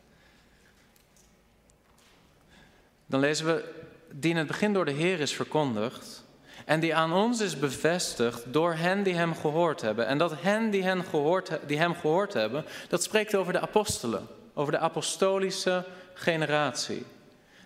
Dan lezen we, die in het begin door de Heer is verkondigd en die aan ons is bevestigd door hen die hem gehoord hebben. En dat hen die, hen gehoord, die hem gehoord hebben, dat spreekt over de apostelen, over de apostolische generatie.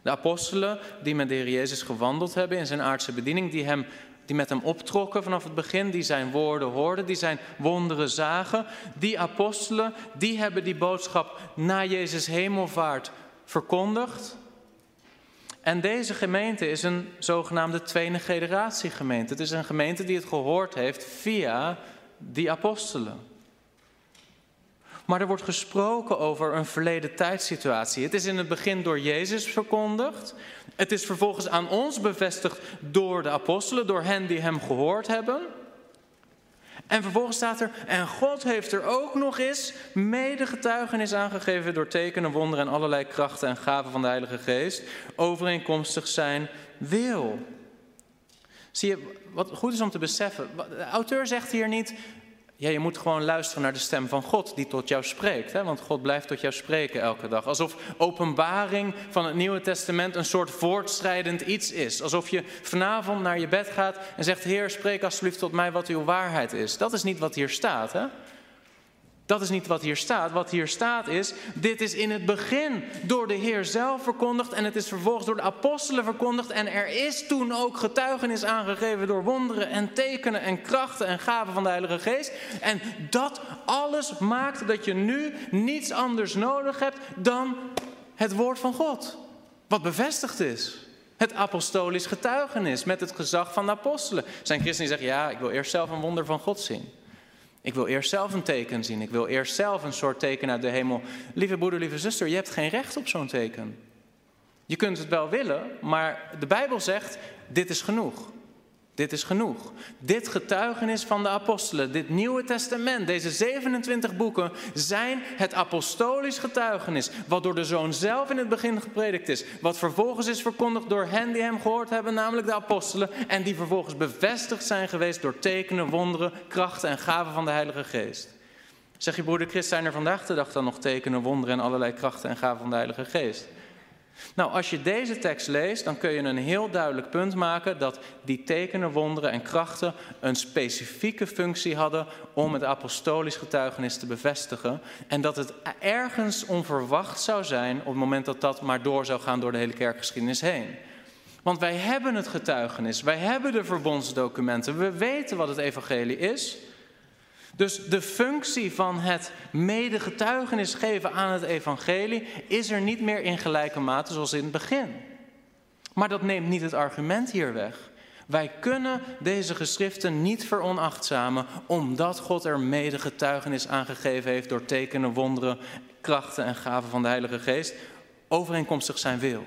De apostelen die met de Heer Jezus gewandeld hebben in zijn aardse bediening, die, hem, die met hem optrokken vanaf het begin, die zijn woorden hoorden, die zijn wonderen zagen. Die apostelen, die hebben die boodschap na Jezus hemelvaart verkondigd. En deze gemeente is een zogenaamde tweede generatie gemeente. Het is een gemeente die het gehoord heeft via die apostelen. Maar er wordt gesproken over een verleden tijdssituatie. Het is in het begin door Jezus verkondigd. Het is vervolgens aan ons bevestigd door de apostelen, door hen die hem gehoord hebben. En vervolgens staat er, en God heeft er ook nog eens mede getuigenis aangegeven door tekenen, wonderen en allerlei krachten en gaven van de Heilige Geest, overeenkomstig zijn wil. Zie je, wat goed is om te beseffen, de auteur zegt hier niet, ja, je moet gewoon luisteren naar de stem van God die tot jou spreekt. Hè? Want God blijft tot jou spreken elke dag. Alsof openbaring van het Nieuwe Testament een soort voortstrijdend iets is. Alsof je vanavond naar je bed gaat en zegt: Heer, spreek alsjeblieft tot mij wat uw waarheid is. Dat is niet wat hier staat. Hè? Dat is niet wat hier staat. Wat hier staat is, dit is in het begin door de Heer zelf verkondigd en het is vervolgens door de apostelen verkondigd en er is toen ook getuigenis aangegeven door wonderen en tekenen en krachten en gaven van de Heilige Geest. En dat alles maakt dat je nu niets anders nodig hebt dan het woord van God. Wat bevestigd is. Het apostolisch getuigenis met het gezag van de apostelen. Zijn christenen die zeggen, ja, ik wil eerst zelf een wonder van God zien. Ik wil eerst zelf een teken zien. Ik wil eerst zelf een soort teken uit de hemel. Lieve broeder, lieve zuster, je hebt geen recht op zo'n teken. Je kunt het wel willen, maar de Bijbel zegt: dit is genoeg. Dit is genoeg. Dit getuigenis van de apostelen, dit Nieuwe Testament, deze 27 boeken zijn het apostolisch getuigenis. Wat door de Zoon zelf in het begin gepredikt is. Wat vervolgens is verkondigd door hen die hem gehoord hebben, namelijk de apostelen. En die vervolgens bevestigd zijn geweest door tekenen, wonderen, krachten en gaven van de Heilige Geest. Zeg je broeder Christ, zijn er vandaag de dag dan nog tekenen, wonderen en allerlei krachten en gaven van de Heilige Geest? Nou, als je deze tekst leest, dan kun je een heel duidelijk punt maken dat die tekenen, wonderen en krachten een specifieke functie hadden om het apostolisch getuigenis te bevestigen. En dat het ergens onverwacht zou zijn op het moment dat dat maar door zou gaan door de hele kerkgeschiedenis heen. Want wij hebben het getuigenis, wij hebben de verbondsdocumenten, we weten wat het evangelie is. Dus de functie van het medegetuigenis geven aan het evangelie is er niet meer in gelijke mate zoals in het begin. Maar dat neemt niet het argument hier weg. Wij kunnen deze geschriften niet veronachtzamen omdat God er medegetuigenis aangegeven heeft door tekenen, wonderen, krachten en gaven van de Heilige Geest, overeenkomstig zijn wil.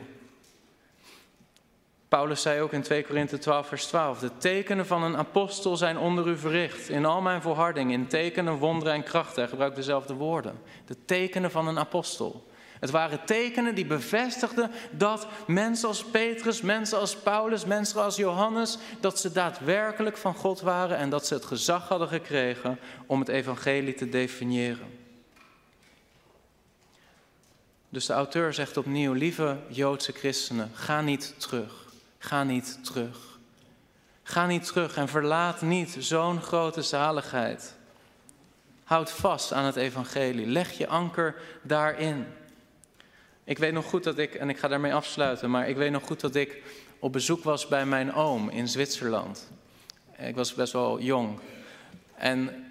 Paulus zei ook in 2 Korinthe 12, vers 12: De tekenen van een apostel zijn onder u verricht. In al mijn volharding, in tekenen, wonderen en krachten. Hij gebruikt dezelfde woorden. De tekenen van een apostel. Het waren tekenen die bevestigden dat mensen als Petrus, mensen als Paulus, mensen als Johannes, dat ze daadwerkelijk van God waren en dat ze het gezag hadden gekregen om het evangelie te definiëren. Dus de auteur zegt opnieuw, lieve Joodse christenen, ga niet terug. Ga niet terug. Ga niet terug en verlaat niet zo'n grote zaligheid. Houd vast aan het evangelie. Leg je anker daarin. Ik weet nog goed dat ik, en ik ga daarmee afsluiten, maar ik weet nog goed dat ik op bezoek was bij mijn oom in Zwitserland. Ik was best wel jong. En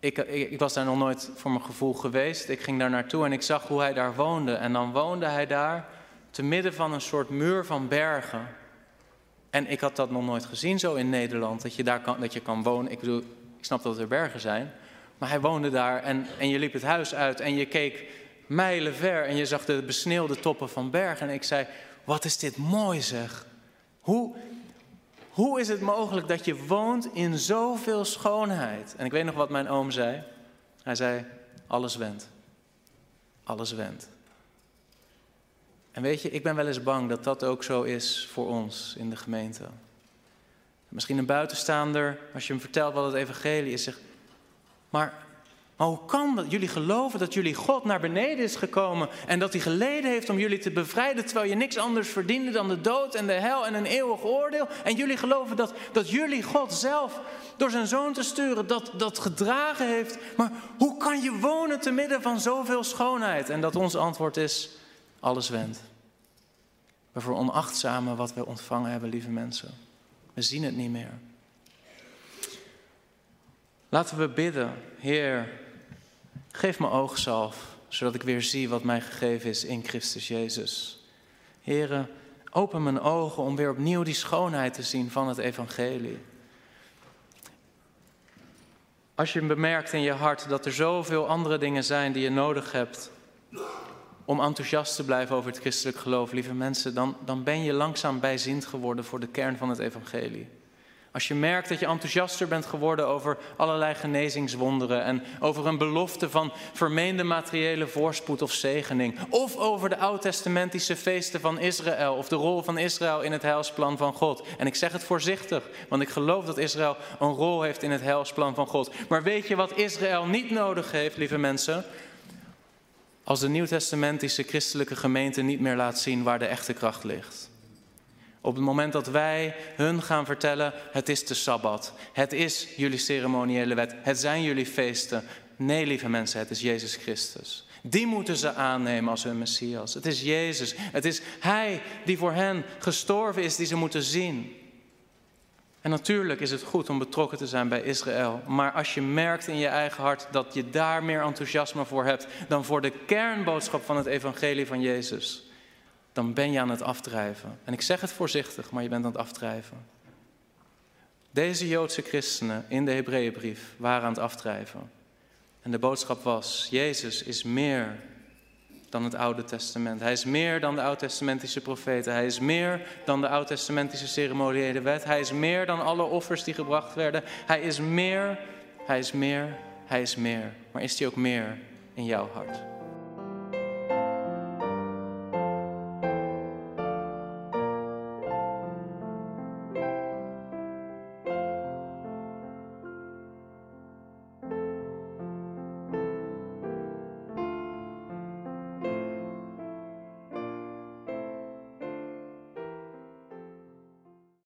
ik, ik, was daar nog nooit voor mijn gevoel geweest. Ik ging daar naartoe en ik zag hoe hij daar woonde. En dan woonde hij daar te midden van een soort muur van bergen. En ik had dat nog nooit gezien zo in Nederland, dat je daar kan, dat je kan wonen. Ik bedoel, ik snap dat er bergen zijn, maar hij woonde daar en, en je liep het huis uit en je keek mijlen ver en je zag de besneeuwde toppen van bergen. En ik zei, wat is dit mooi zeg. Hoe, hoe is het mogelijk dat je woont in zoveel schoonheid? En ik weet nog wat mijn oom zei. Hij zei, alles wendt. Alles wendt. En weet je, ik ben wel eens bang dat dat ook zo is voor ons in de gemeente. Misschien een buitenstaander, als je hem vertelt wat het evangelie is, zegt, maar, maar hoe kan dat? Jullie geloven dat jullie God naar beneden is gekomen en dat hij geleden heeft om jullie te bevrijden, terwijl je niks anders verdiende dan de dood en de hel en een eeuwig oordeel. En jullie geloven dat, dat jullie God zelf door zijn zoon te sturen dat, dat gedragen heeft. Maar hoe kan je wonen te midden van zoveel schoonheid? En dat ons antwoord is, alles wendt. We veronachtzamen wat we ontvangen hebben, lieve mensen. We zien het niet meer. Laten we bidden, Heer, geef me oogzalf, zodat ik weer zie wat mij gegeven is in Christus Jezus. Heer, open mijn ogen om weer opnieuw die schoonheid te zien van het evangelie. Als je bemerkt in je hart dat er zoveel andere dingen zijn die je nodig hebt, om enthousiast te blijven over het christelijk geloof, lieve mensen, dan, dan ben je langzaam bijziend geworden voor de kern van het evangelie. Als je merkt dat je enthousiaster bent geworden over allerlei genezingswonderen en over een belofte van vermeende materiële voorspoed of zegening, of over de oud-testamentische feesten van Israël of de rol van Israël in het heilsplan van God. En ik zeg het voorzichtig, want ik geloof dat Israël een rol heeft in het heilsplan van God. Maar weet je wat Israël niet nodig heeft, lieve mensen? Als de nieuwtestamentische christelijke gemeente niet meer laat zien waar de echte kracht ligt. Op het moment dat wij hun gaan vertellen, het is de Sabbat, het is jullie ceremoniële wet, het zijn jullie feesten. Nee, lieve mensen, het is Jezus Christus. Die moeten ze aannemen als hun Messias. Het is Jezus. Het is Hij die voor hen gestorven is, die ze moeten zien. En natuurlijk is het goed om betrokken te zijn bij Israël. Maar als je merkt in je eigen hart dat je daar meer enthousiasme voor hebt dan voor de kernboodschap van het evangelie van Jezus, dan ben je aan het afdrijven. En ik zeg het voorzichtig, maar je bent aan het afdrijven. Deze Joodse christenen in de Hebreeënbrief waren aan het afdrijven. En de boodschap was: Jezus is meer dan het Oude Testament. Hij is meer dan de Oud-testamentische profeten. Hij is meer dan de Oud-testamentische ceremoniële wet. Hij is meer dan alle offers die gebracht werden. Hij is meer, hij is meer, hij is meer. Maar is hij ook meer in jouw hart?